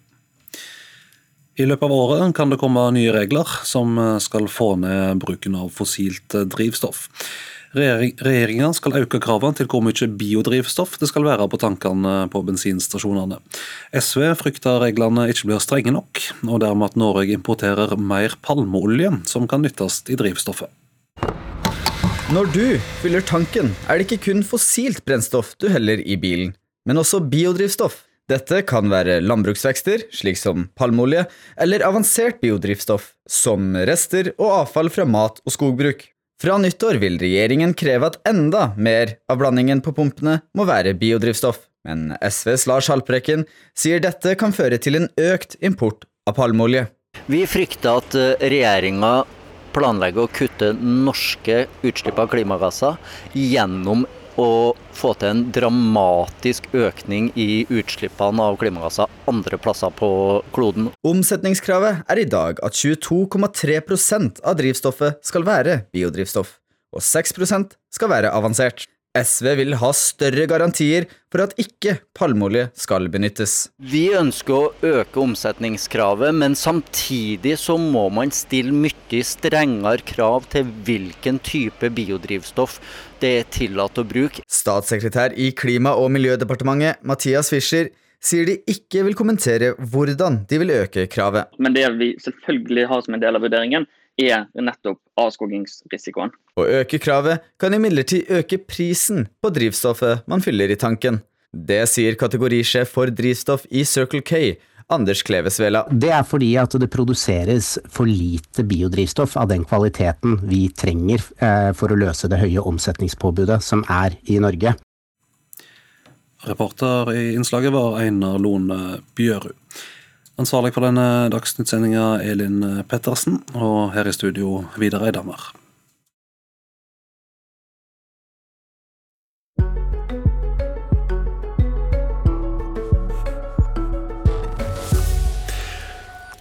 I løpet av året kan det komme nye regler som skal få ned bruken av fossilt drivstoff. Regjeringa skal øke kravene til hvor mye biodrivstoff det skal være på tankene på bensinstasjonene. SV frykter reglene ikke blir strenge nok, og dermed at Norge importerer mer palmeolje som kan nyttes i drivstoffet. Når du fyller tanken, er det ikke kun fossilt brennstoff du heller i bilen, men også biodrivstoff. Dette kan være landbruksvekster, slik som palmeolje, eller avansert biodrivstoff, som rester og avfall fra mat og skogbruk. Fra nyttår vil regjeringen kreve at enda mer av blandingen på pumpene må være biodrivstoff, men SVs Lars Haltbrekken sier dette kan føre til en økt import av palmeolje. Vi frykter at regjeringa planlegger å kutte norske utslipp av klimagasser gjennom å få til en dramatisk økning i utslippene av klimagasser andre plasser på kloden. Omsetningskravet er i dag at 22,3% av drivstoffet skal være biodrivstoff, og 6% skal være avansert. SV vil ha større garantier for at ikke palmeolje skal benyttes. Vi ønsker å øke omsetningskravet, men samtidig så må man stille mye strengere krav til hvilken type biodrivstoff det er tillatt å bruke. Statssekretær i Klima- og miljødepartementet, Mathias Fischer, sier de ikke vil kommentere hvordan de vil øke kravet. Men det vi selvfølgelig har som en del av vurderingen, er nettopp avskogingsrisikoen. Å øke kravet kan imidlertid øke prisen på drivstoffet man fyller i tanken. Det sier kategorisjef for drivstoff i Circle K, Anders Klevesvela. Det er fordi at det produseres for lite biodrivstoff av den kvaliteten vi trenger for å løse det høye omsetningspåbudet som er i Norge. Reporter i innslaget var Einar Lone Bjørud. Ansvarlig for denne Dagsnytt-sendinga Elin Pettersen, og her i studio Vidar Eidhammer.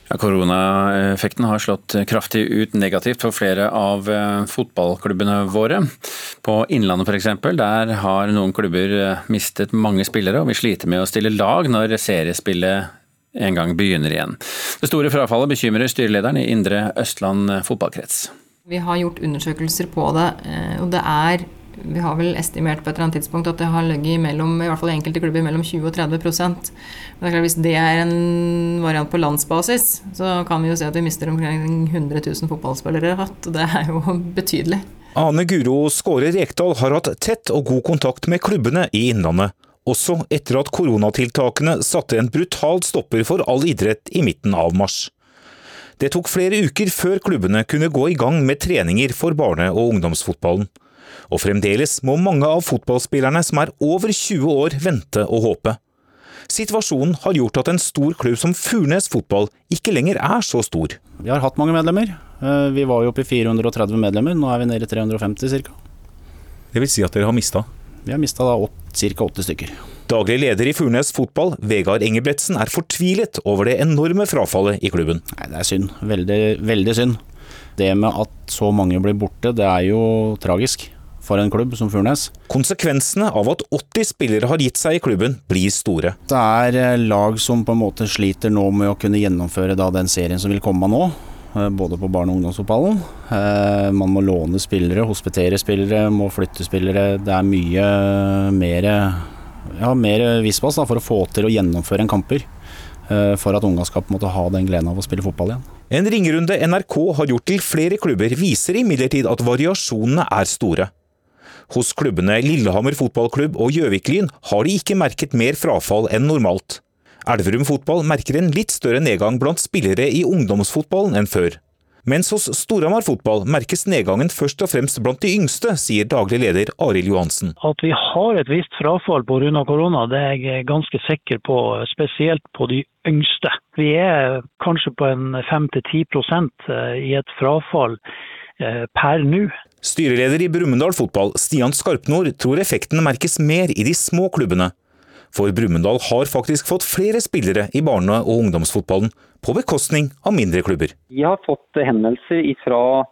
Ja, Koronaeffekten har slått kraftig ut negativt for flere av fotballklubbene våre. På Innlandet f.eks., der har noen klubber mistet mange spillere, og vi sliter med å stille lag når seriespillet en gang begynner igjen. Det store frafallet bekymrer styrelederen i Indre Østland fotballkrets. Vi har gjort undersøkelser på det, og det er vi har vel estimert på et eller annet tidspunkt at det har ligget mellom, i hvert fall enkelte klubber mellom 20 og 30% Men det er klart, Hvis det er en variant på landsbasis, så kan vi jo se at vi mister omkring 100 000 fotballspillere. og Det er jo betydelig. Ane Guro Skåre Rekdal har hatt tett og god kontakt med klubbene i Innlandet også etter at koronatiltakene satte en brutalt stopper for all idrett i midten av mars. Det tok flere uker før klubbene kunne gå i gang med treninger for barne- og ungdomsfotballen. Og fremdeles må mange av fotballspillerne som er over 20 år vente og håpe. Situasjonen har gjort at en stor klubb som Furnes fotball ikke lenger er så stor. Vi har hatt mange medlemmer. Vi var jo oppe i 430 medlemmer, nå er vi nede i 350 ca. Det vil si at dere har mista? Vi har mista ca. 80 stykker. Daglig leder i Furnes fotball, Vegard Engebretsen, er fortvilet over det enorme frafallet i klubben. Nei, Det er synd. Veldig, veldig synd. Det med at så mange blir borte, det er jo tragisk for en klubb som Furnes. Konsekvensene av at 80 spillere har gitt seg i klubben, blir store. Det er lag som på en måte sliter nå med å kunne gjennomføre da den serien som vil komme nå. Både på barne- og ungdomsfotballen. Man må låne spillere, hospitere spillere, må flytte spillere. Det er mye mer, ja, mer vispas for å få til å gjennomføre en kamper. for at unga skal måtte ha den gleden av å spille fotball igjen. En ringerunde NRK har gjort til flere klubber viser imidlertid at variasjonene er store. Hos klubbene Lillehammer fotballklubb og Gjøvik-Lyn har de ikke merket mer frafall enn normalt. Elverum fotball merker en litt større nedgang blant spillere i ungdomsfotballen enn før. Mens hos Storhamar fotball merkes nedgangen først og fremst blant de yngste, sier daglig leder Arild Johansen. At vi har et visst frafall pga. korona, det er jeg ganske sikker på, spesielt på de yngste. Vi er kanskje på en 5-10 eh, i et frafall eh, per nå. Styreleder i Brumunddal fotball, Stian Skarpnord, tror effekten merkes mer i de små klubbene. For Brumunddal har faktisk fått flere spillere i barne- og ungdomsfotballen, på bekostning av mindre klubber. Vi har fått henvendelser fra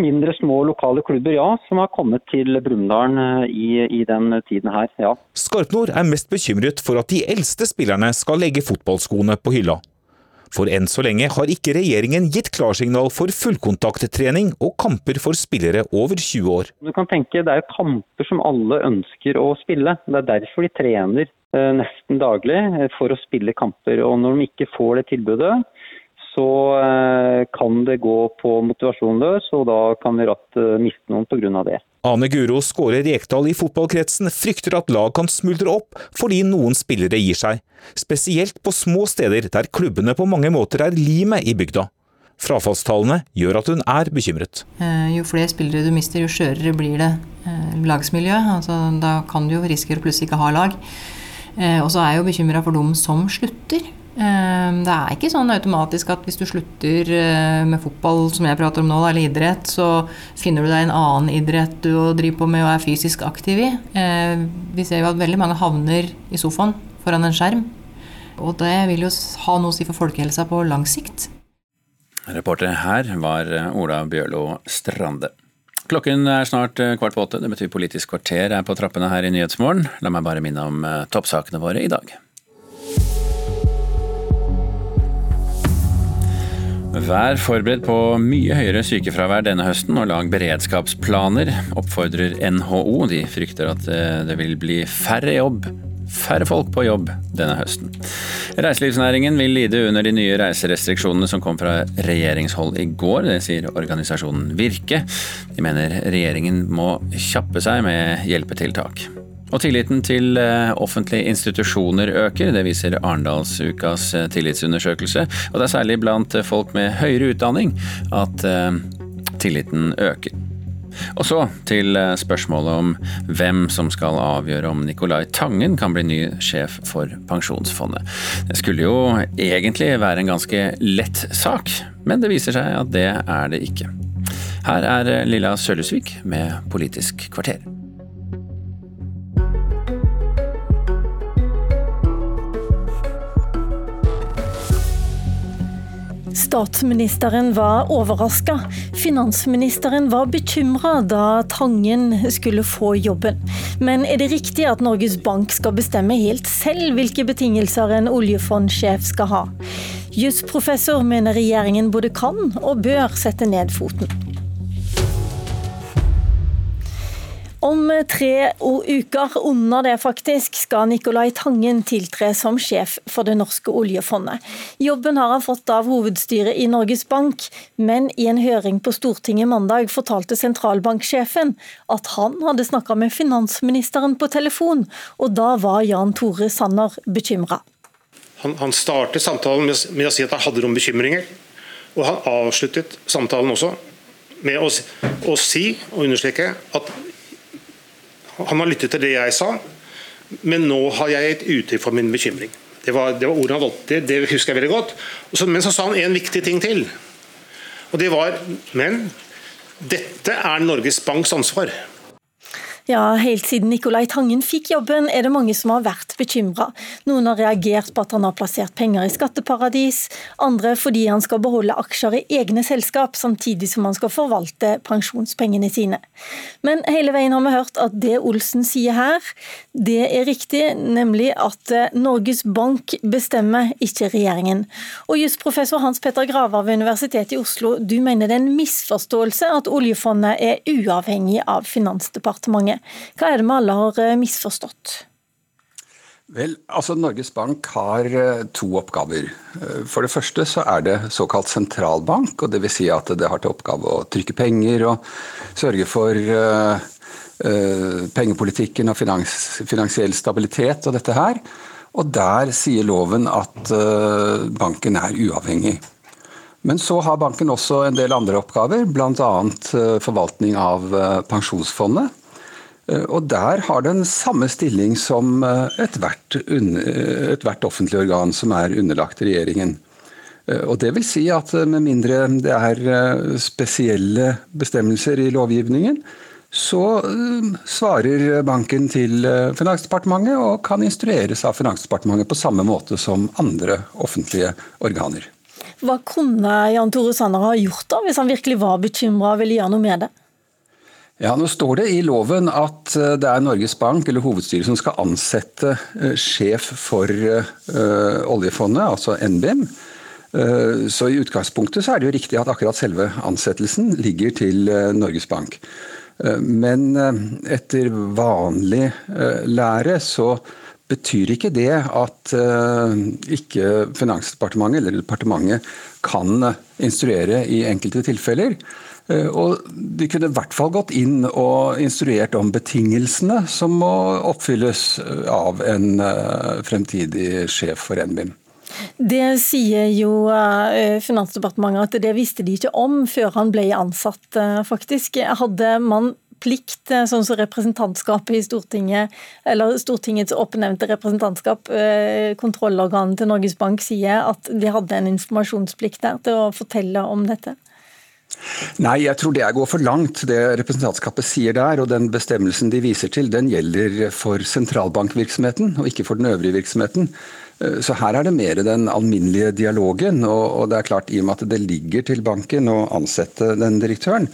mindre, små lokale klubber, ja, som har kommet til Brumunddal eh, i, i, den tiden her, ja. Skarpnord er mest bekymret for at de eldste spillerne skal legge fotballskoene på hylla. For enn så lenge har ikke regjeringen gitt klarsignal for fullkontakttrening og kamper for spillere over 20 år. Du kan tenke Det er kamper som alle ønsker å spille. Det er derfor de trener eh, nesten daglig eh, for å spille kamper. Og Når de ikke får det tilbudet, så eh, kan det gå på motivasjon løs, og da kan vi ratt miste noen pga. det. Ane Guro Skåre Rekdal i fotballkretsen frykter at lag kan smuldre opp fordi noen spillere gir seg, spesielt på små steder der klubbene på mange måter er limet i bygda. Frafallstallene gjør at hun er bekymret. Eh, jo flere spillere du mister, jo skjørere blir det eh, lagsmiljø. Altså, da kan du jo risikere å plutselig ikke ha lag. Eh, og så er jeg jo bekymra for dem som slutter. Ehm, det er ikke sånn automatisk at hvis du slutter eh, med fotball, som jeg prater om nå, eller idrett, så finner du deg en annen idrett du driver på med og er fysisk aktiv i. Ehm, vi ser jo at veldig mange havner i sofaen foran en skjerm. Og det vil jo ha noe å si for folkehelsa på lang sikt. Reportere her var eh, Ola Bjørlo Strande. Klokken er snart eh, kvart på åtte. Det betyr Politisk kvarter er på trappene her i Nyhetsmorgen. La meg bare minne om toppsakene våre i dag. Vær forberedt på mye høyere sykefravær denne høsten, og lag beredskapsplaner, oppfordrer NHO. De frykter at eh, det vil bli færre jobb, færre folk på jobb denne høsten. Reiselivsnæringen vil lide under de nye reiserestriksjonene som kom fra regjeringshold i går. Det sier organisasjonen Virke. De mener regjeringen må kjappe seg med hjelpetiltak. Og tilliten til eh, offentlige institusjoner øker, det viser Arendalsukas eh, tillitsundersøkelse. Og det er særlig blant eh, folk med høyere utdanning at tilliten øker. Og så til spørsmålet om hvem som skal avgjøre om Nicolai Tangen kan bli ny sjef for Pensjonsfondet. Det skulle jo egentlig være en ganske lett sak, men det viser seg at det er det ikke. Her er Lilla Sølhusvik med Politisk kvarter. Statsministeren var overraska. Finansministeren var bekymra da Tangen skulle få jobben. Men er det riktig at Norges Bank skal bestemme helt selv hvilke betingelser en oljefondsjef skal ha? Jusprofessor mener regjeringen både kan og bør sette ned foten. Om tre uker, under det faktisk, skal Nicolai Tangen tiltre som sjef for det norske oljefondet. Jobben har han fått av hovedstyret i Norges Bank, men i en høring på Stortinget mandag fortalte sentralbanksjefen at han hadde snakka med finansministeren på telefon, og da var Jan Tore Sanner bekymra. Han, han, startet samtalen med, med å si at han hadde noen bekymringer, og han avsluttet samtalen også med å, å si og understreke at han har lyttet til det jeg sa, men nå har jeg gitt uttrykk for min bekymring. Det var, det var ordet han valgte, det husker jeg veldig godt. Så, men så sa han en viktig ting til. Og det var Men dette er Norges Banks ansvar. Ja, Helt siden Nicolai Tangen fikk jobben, er det mange som har vært bekymra. Noen har reagert på at han har plassert penger i skatteparadis, andre fordi han skal beholde aksjer i egne selskap, samtidig som han skal forvalte pensjonspengene sine. Men hele veien har vi hørt at det Olsen sier her, det er riktig, nemlig at eh, Norges Bank bestemmer, ikke regjeringen. Og jusprofessor Hans Petter Graver ved Universitetet i Oslo, du mener det er en misforståelse at oljefondet er uavhengig av Finansdepartementet. Hva er det vi alle har eh, misforstått? Vel, altså Norges Bank har eh, to oppgaver. Eh, for det første så er det såkalt sentralbank. og Dvs. Si at det har til oppgave å trykke penger og sørge for pengepolitikken og finans, finansiell stabilitet og dette her. Og der sier loven at banken er uavhengig. Men så har banken også en del andre oppgaver, bl.a. forvaltning av pensjonsfondet. Eh, og Der har den samme stilling som eh, ethvert eh, et offentlig organ som er underlagt regjeringen. Og det vil si at Med mindre det er spesielle bestemmelser i lovgivningen, så svarer banken til Finansdepartementet og kan instrueres av Finansdepartementet på samme måte som andre offentlige organer. Hva kunne Jan Tore Sanner ha gjort da, hvis han virkelig var bekymra og ville gjøre noe med det? Ja, Nå står det i loven at eh, det er Norges Bank eller hovedstyret som skal ansette eh, sjef for uh, oljefondet, altså NBIM. Så i utgangspunktet så er det jo riktig at akkurat selve ansettelsen ligger til Norges Bank. Men etter vanlig lære så betyr ikke det at ikke Finansdepartementet eller departementet kan instruere i enkelte tilfeller. Eh, og De kunne i hvert fall gått inn og instruert om betingelsene som må oppfylles eh, av en eh, fremtidig sjef for NBIM. Det sier jo Finansdepartementet at det visste de ikke om før han ble ansatt, faktisk. Hadde man plikt, sånn som representantskapet i Stortinget, eller Stortingets oppnevnte representantskap, kontrollorganet til Norges Bank, sier at de hadde en informasjonsplikt der til å fortelle om dette? Nei, jeg tror det går for langt, det representantskapet sier der. Og den bestemmelsen de viser til, den gjelder for sentralbankvirksomheten, og ikke for den øvrige virksomheten. Eh, så her er det mer den alminnelige dialogen. Og det er klart, i og med at det ligger til banken å ansette den direktøren,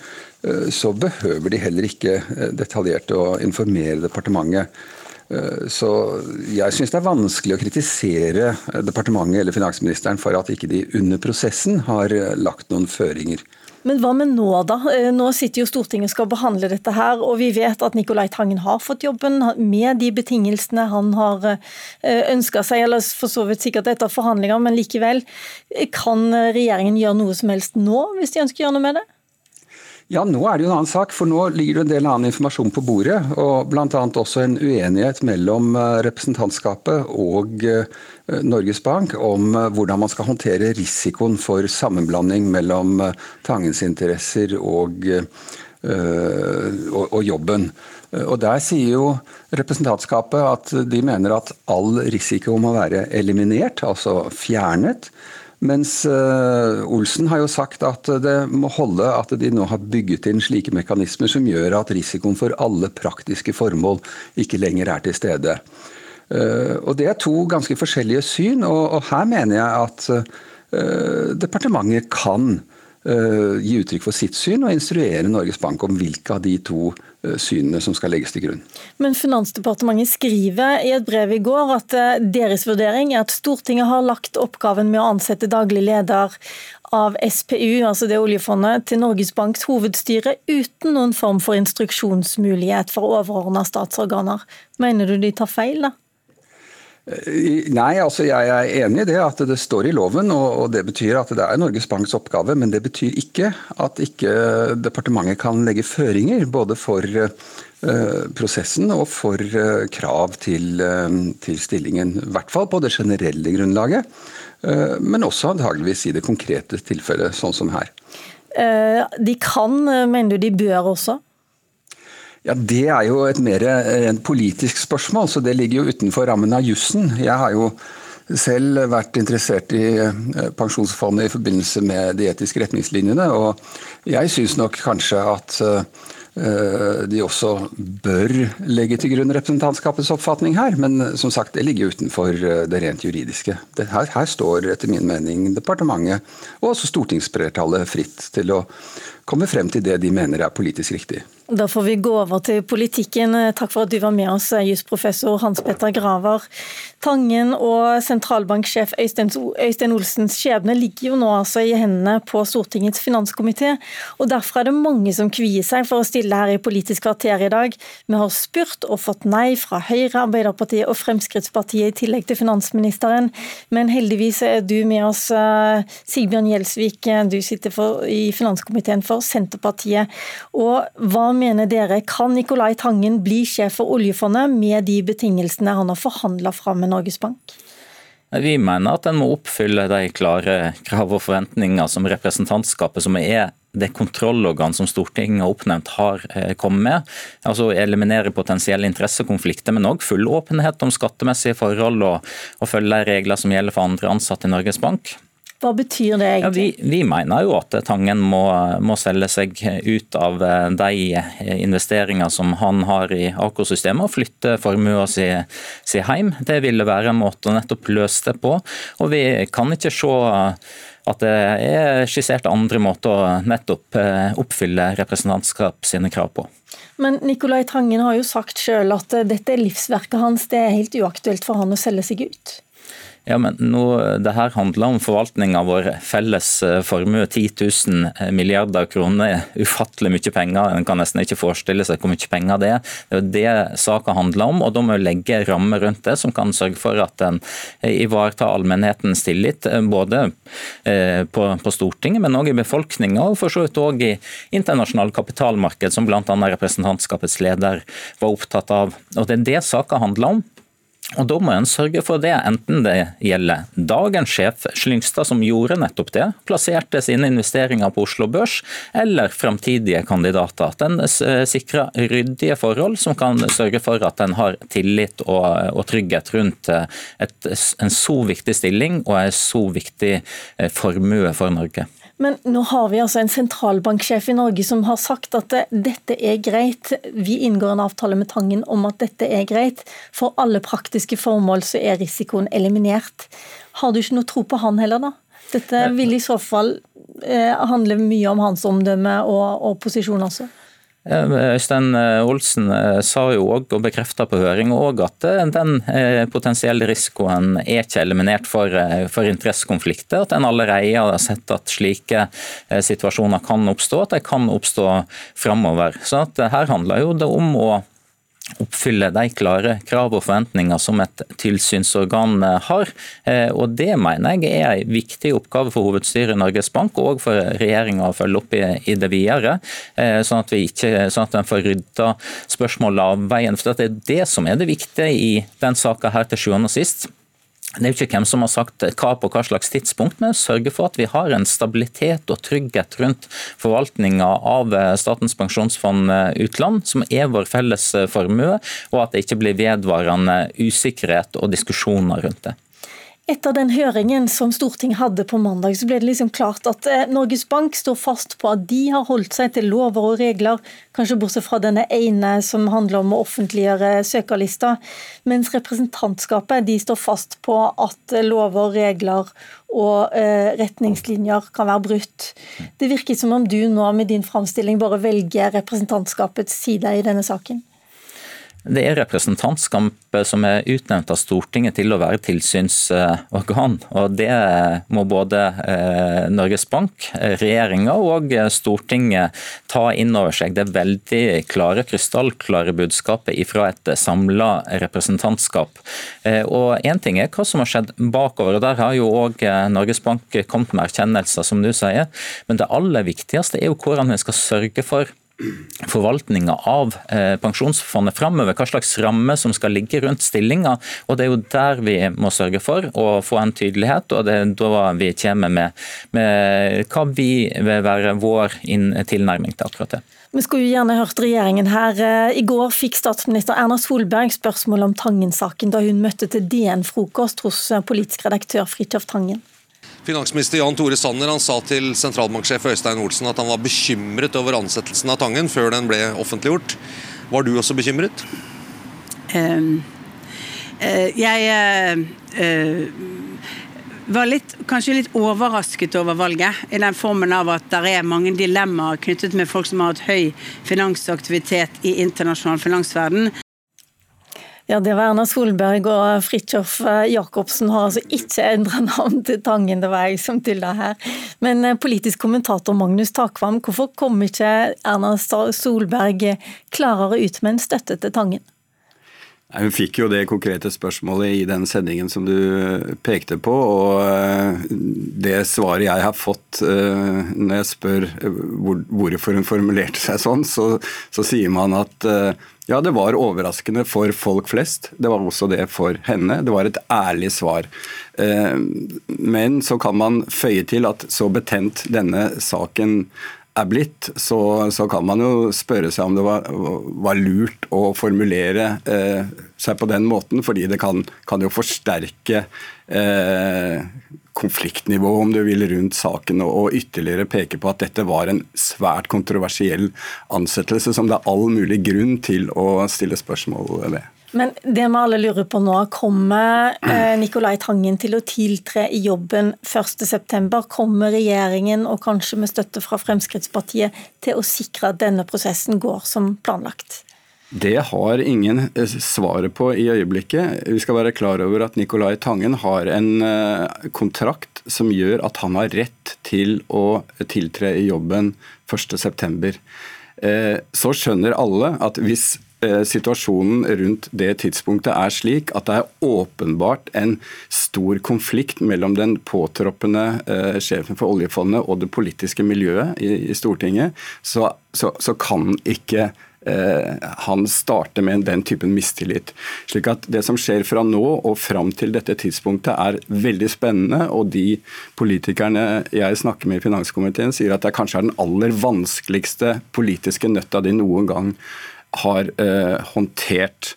eh, så behøver de heller ikke eh, detaljert å informere departementet. Så jeg syns det er vanskelig å kritisere departementet eller finansministeren for at ikke de under prosessen har lagt noen føringer. Men hva med nå, da? Eh, nå sitter jo Stortinget og skal behandle dette her, og vi vet at Nicolai Tangen har fått jobben med de betingelsene han har eh, ønska seg, eller for så vidt sikkert etter forhandlinger, men likevel. Kan regjeringen gjøre noe som helst nå, hvis de ønsker å gjøre noe med det? Ja, nå er det jo en annen sak, for nå ligger det en del annen informasjon på bordet. og Bl.a. også en uenighet mellom eh, representantskapet og Norges Bank om eh, hvordan man skal håndtere risikoen for sammenblanding mellom eh, Tangens interesser og, eh, og, og jobben. Og Der sier jo representantskapet at de mener at all risiko må være eliminert, altså fjernet. Mens Olsen har jo sagt at det må holde at de nå har bygget inn slike mekanismer som gjør at risikoen for alle praktiske formål ikke lenger er til stede. Eh, og Det er to ganske forskjellige syn, og, her mener jeg at eh, departementet kan eh, gi uttrykk for sitt syn og instruere Norges Bank om hvilke av de to synene som skal legges til grunn. Men Finansdepartementet skriver i et brev i går at deres vurdering er at Stortinget har lagt oppgaven med å ansette daglig leder av SPU, altså det oljefondet, til Norges Banks hovedstyre uten noen form for instruksjonsmulighet for overordna statsorganer. Mener du de tar feil, da? Nei, altså jeg er enig i det at det står i loven, og det betyr at det er Norges Banks oppgave. Men det betyr ikke at ikke departementet kan legge føringer både for eh, prosessen og for eh, krav til, eh, til stillingen. I hvert fall på det generelle grunnlaget, men også antageligvis i det konkrete tilfellet, sånn som her. De kan, mener du de bør også? Ja, Det er jo et mer en politisk spørsmål, så det ligger jo utenfor rammen av jussen. Jeg har jo selv vært interessert i eh, pensjonsfondet i forbindelse med de etiske retningslinjene, og jeg syns nok kanskje at eh, de også bør legge til grunn representantskapets oppfatning her, men som sagt, det ligger utenfor eh, det rent juridiske. Her, her, står etter min mening departementet og også stortingsflertallet fritt til å komme frem til det de mener er politisk riktig. Da får vi gå over til politikken. Takk for at du var med oss, jusprofessor Hans Petter Graver. Tangen og sentralbanksjef Øystein Olsens skjebne ligger jo nå altså i hendene på Stortingets finanskomité. og Derfor er det mange som kvier seg for å stille her i Politisk kvarter i dag. Vi har spurt og fått nei fra Høyre, Arbeiderpartiet og Fremskrittspartiet, i tillegg til finansministeren. Men heldigvis er du med oss, eh, Sigbjørn Gjelsvik. Du sitter for, i finanskomiteen for Senterpartiet. Og hva mener dere, kan Nicolai Tangen bli sjef for oljefondet med de betingelsene han har forhandla fram med Norges Bank? Vi mener at en må oppfylle de klare krav og forventninger som representantskapet, som er det kontrollorgan som Stortinget har oppnevnt, har eh, kommet med. Altså Eliminere potensielle interessekonflikter, men òg full åpenhet om skattemessige forhold og, og følge regler som gjelder for andre ansatte i Norges Bank. Hva betyr det egentlig? Ja, vi, vi, mener jo at Tangen må, må, selge seg ut av eh, de investeringer som han har i Aker-systemet, og flytte formuen sin si hjem. Det ville være en måte å nettopp løse det på. Og vi kan ikke se at det er skissert andre måter å nettopp eh, oppfylle representantskap sine krav på. Men Nicolai Tangen har jo sagt sjøl at dette er livsverket hans, det er helt uaktuelt for han å selge seg ut? Ja, men nå, det her handler om forvaltning av vår felles eh, formue. 10 000 eh, milliarder kroner er ufattelig mye penger. En kan nesten ikke forestille seg hvor mye penger det er. Det er det saka handler om, og da må vi legge rammer rundt det som kan sørge for at en eh, ivaretar allmennhetens tillit. Både på, på Stortinget, men òg i befolkninga, og for så vidt òg i internasjonale kapitalmarked, som bl.a. representantskapets leder var opptatt av. Og Det er det saka handler om. Og Da må en sørge for det, enten det gjelder dagens sjef Slyngstad, som gjorde nettopp det, plasserte sine investeringer på Oslo Børs, eller framtidige kandidater. At en sikrer ryddige forhold som kan sørge for at en har tillit og, og trygghet rundt et, en så viktig stilling og en så viktig eh, formue for Norge. Men nå har vi altså en sentralbanksjef i Norge som har sagt at dette er greit. Vi inngår en avtale med Tangen om at dette er greit. For alle praktiske formål så er risikoen eliminert. Har du ikke noe tro på han heller, da? Dette vil i så fall eh, handle mye om hans omdømme og, og posisjon også. Øystein eh, Olsen eh, sa jo også, og bekrefta på høring òg, at eh, den potensielle risikoen er ikke eliminert for, for interessekonflikter. At en allerede har sett at slike situasjoner kan oppstå, at de kan oppstå framover. Så her handler jo det om å oppfylle de klare krav og forventninger som et tilsynsorgan eh, har. Eh, og Det mener jeg er en viktig oppgave for hovedstyret i Norges Bank og for regjeringa å følge opp i, det videre. Eh, sånn at vi ikke, sånn at en får rydda spørsmålet av veien. For Det er det som er det viktige i den saka her til sjuende og sist. Det er jo ikke hvem som har sagt hva på hva slags tidspunkt, men sørge for at vi har en stabilitet og trygghet rundt forvaltninga av Statens pensjonsfond utland, som er vår felles formue, og at det ikke blir vedvarende usikkerhet og diskusjoner rundt det. Etter den høringen som Stortinget hadde på mandag, så ble det liksom klart at eh, Norges Bank står fast på at de har holdt seg til lover og regler, kanskje bortsett fra denne ene som handler om å offentliggjøre søkerlista, mens representantskapet de står fast på at lover, regler og eh, retningslinjer kan være brutt. Det virker som om du nå med din framstilling bare velger representantskapets side i denne saken. Det er representantskapet som er utnevnt av Stortinget til å være tilsynsorgan. og Det må både eh, Norges Bank, regjeringa og Stortinget ta inn over seg. Det er veldig klare, krystallklare budskapet fra et samla representantskap. Eh, og Én ting er hva som har skjedd bakover. og Der har jo òg eh, Norges Bank kommet med erkjennelser, som du sier. Men det aller viktigste er jo hvordan vi skal sørge for forvaltninga av eh, pensjonsfondet framover, hva slags ramme som skal ligge rundt stillinga. Og Det er jo der vi må sørge for å få en tydelighet, og det er da vi kommer med, med hva vi vil være vår tilnærming til akkurat det. Vi skulle jo gjerne hørt regjeringen her. I går fikk statsminister Erna Solberg spørsmål om Tangen-saken da hun møtte til DN-frokost hos politisk redaktør Fridtjof Tangen. Finansminister Jan Tore Sanner han sa til sentralbanksjef Øystein Olsen at han var bekymret over ansettelsen av Tangen før den ble offentliggjort. Var du også bekymret? Um, uh, jeg uh, var litt, kanskje litt overrasket over valget, i den formen av at det er mange dilemmaer knyttet med folk som har hatt høy finansaktivitet i internasjonal finansverden. Ja, Det var Erna Solberg og Fridtjof Jacobsen har altså ikke endra navn til Tangen, det var jeg som tulla her. Men eh, politisk kommentator Magnus Takvam, hvorfor kom ikke Erna Solberg klarere ut med en støtte til Tangen? Hun fikk jo det konkrete spørsmålet i den sendingen som du pekte på. Og eh, det svaret jeg har fått eh, når jeg spør eh, hvorfor hun formulerte seg sånn, så, så sier man at ja, det var overraskende for folk flest. Det var også det for henne. Det var et ærlig svar. Men så kan man føye til at så betent denne saken er blitt, så, så, kan man jo spørre seg om det var, var lurt å formulere eh, seg på den måten, fordi det kan, kan jo forsterke eh, konfliktnivået om du vil, rundt saken, og, og, ytterligere peke på at dette var en svært kontroversiell ansettelse som det er all mulig grunn til å stille spørsmål ved. Men det vi alle lurer på nå, kommer eh, Nicolai Tangen til å tiltre i jobben 1.9? Kommer regjeringen, og kanskje med støtte fra Fremskrittspartiet, til å sikre at denne prosessen går som planlagt? Det har ingen eh, svaret på i øyeblikket. Vi skal være klar over at Nicolai Tangen har en eh, kontrakt som gjør at han har rett til å tiltre i jobben 1.9. Så skjønner alle at hvis situasjonen rundt det tidspunktet er slik at det er åpenbart en stor konflikt mellom den påtroppende eh, sjefen for oljefondet og det politiske miljøet i, Stortinget, så, så, så, kan ikke eh, han starte med den typen mistillit. Slik at Det som skjer fra nå og fram til dette tidspunktet er veldig spennende. og De politikerne jeg snakker med i finanskomiteen sier at det kanskje er den aller vanskeligste politiske nøtta de noen gang har eh, håndtert.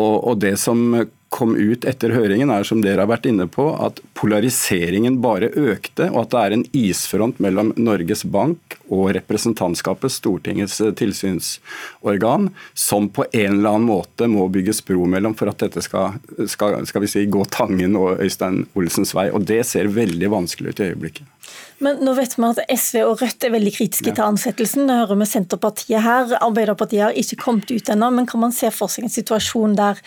Og, og, det som kom ut etter høringen, er som dere har vært inne på, at polariseringen bare økte, og at det er en isfront mellom Norges Bank og representantskapet, Stortingets eh, tilsynsorgan, som på en eller annen måte må bygges bro mellom for at dette skal, skal, skal vi si, gå Tangen og Øystein Olsens vei. Og det ser veldig vanskelig ut i øyeblikket. Men nå vet vi at SV og Rødt er veldig kritiske ja. til ansettelsen. Det hører vi Senterpartiet her. Arbeiderpartiet har ikke kommet ut ennå, men kan man se for seg en situasjon der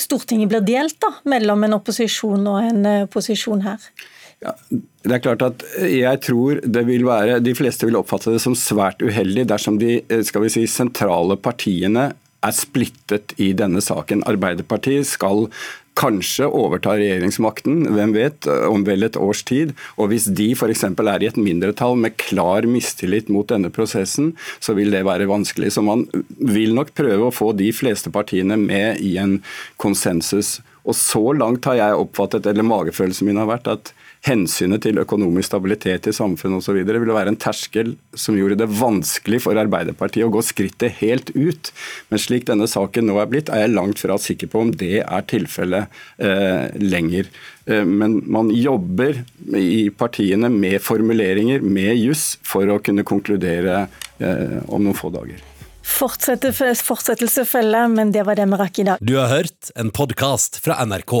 Stortinget blir delt da, mellom en opposisjon og en eh, posisjon her? Ja, det er klart at jeg tror det vil være, De fleste vil oppfatte det som svært uheldig dersom de eh, skal vi si, sentrale partiene er splittet i denne saken. Arbeiderpartiet skal kanskje overtar regjeringsmakten, hvem vet, om vel et års tid. Og hvis de f.eks. er i et mindretall med klar mistillit mot denne prosessen, så vil det være vanskelig. Så man vil nok prøve å få de fleste partiene med i en konsensus. Og så langt har jeg oppfattet, eller magefølelsen min har vært, at hensynet til økonomisk stabilitet i samfunnet osv. ville være en terskel som gjorde det vanskelig for Arbeiderpartiet å gå skrittet helt ut. Men slik denne saken nå er blitt, er jeg langt fra sikker på om det er tilfellet eh, lenger. Eh, men man jobber i partiene med formuleringer, med juss, for å kunne konkludere eh, om noen få dager. Fortsettelse følger, men det var det vi rakk i dag. Du har hørt en podkast fra NRK.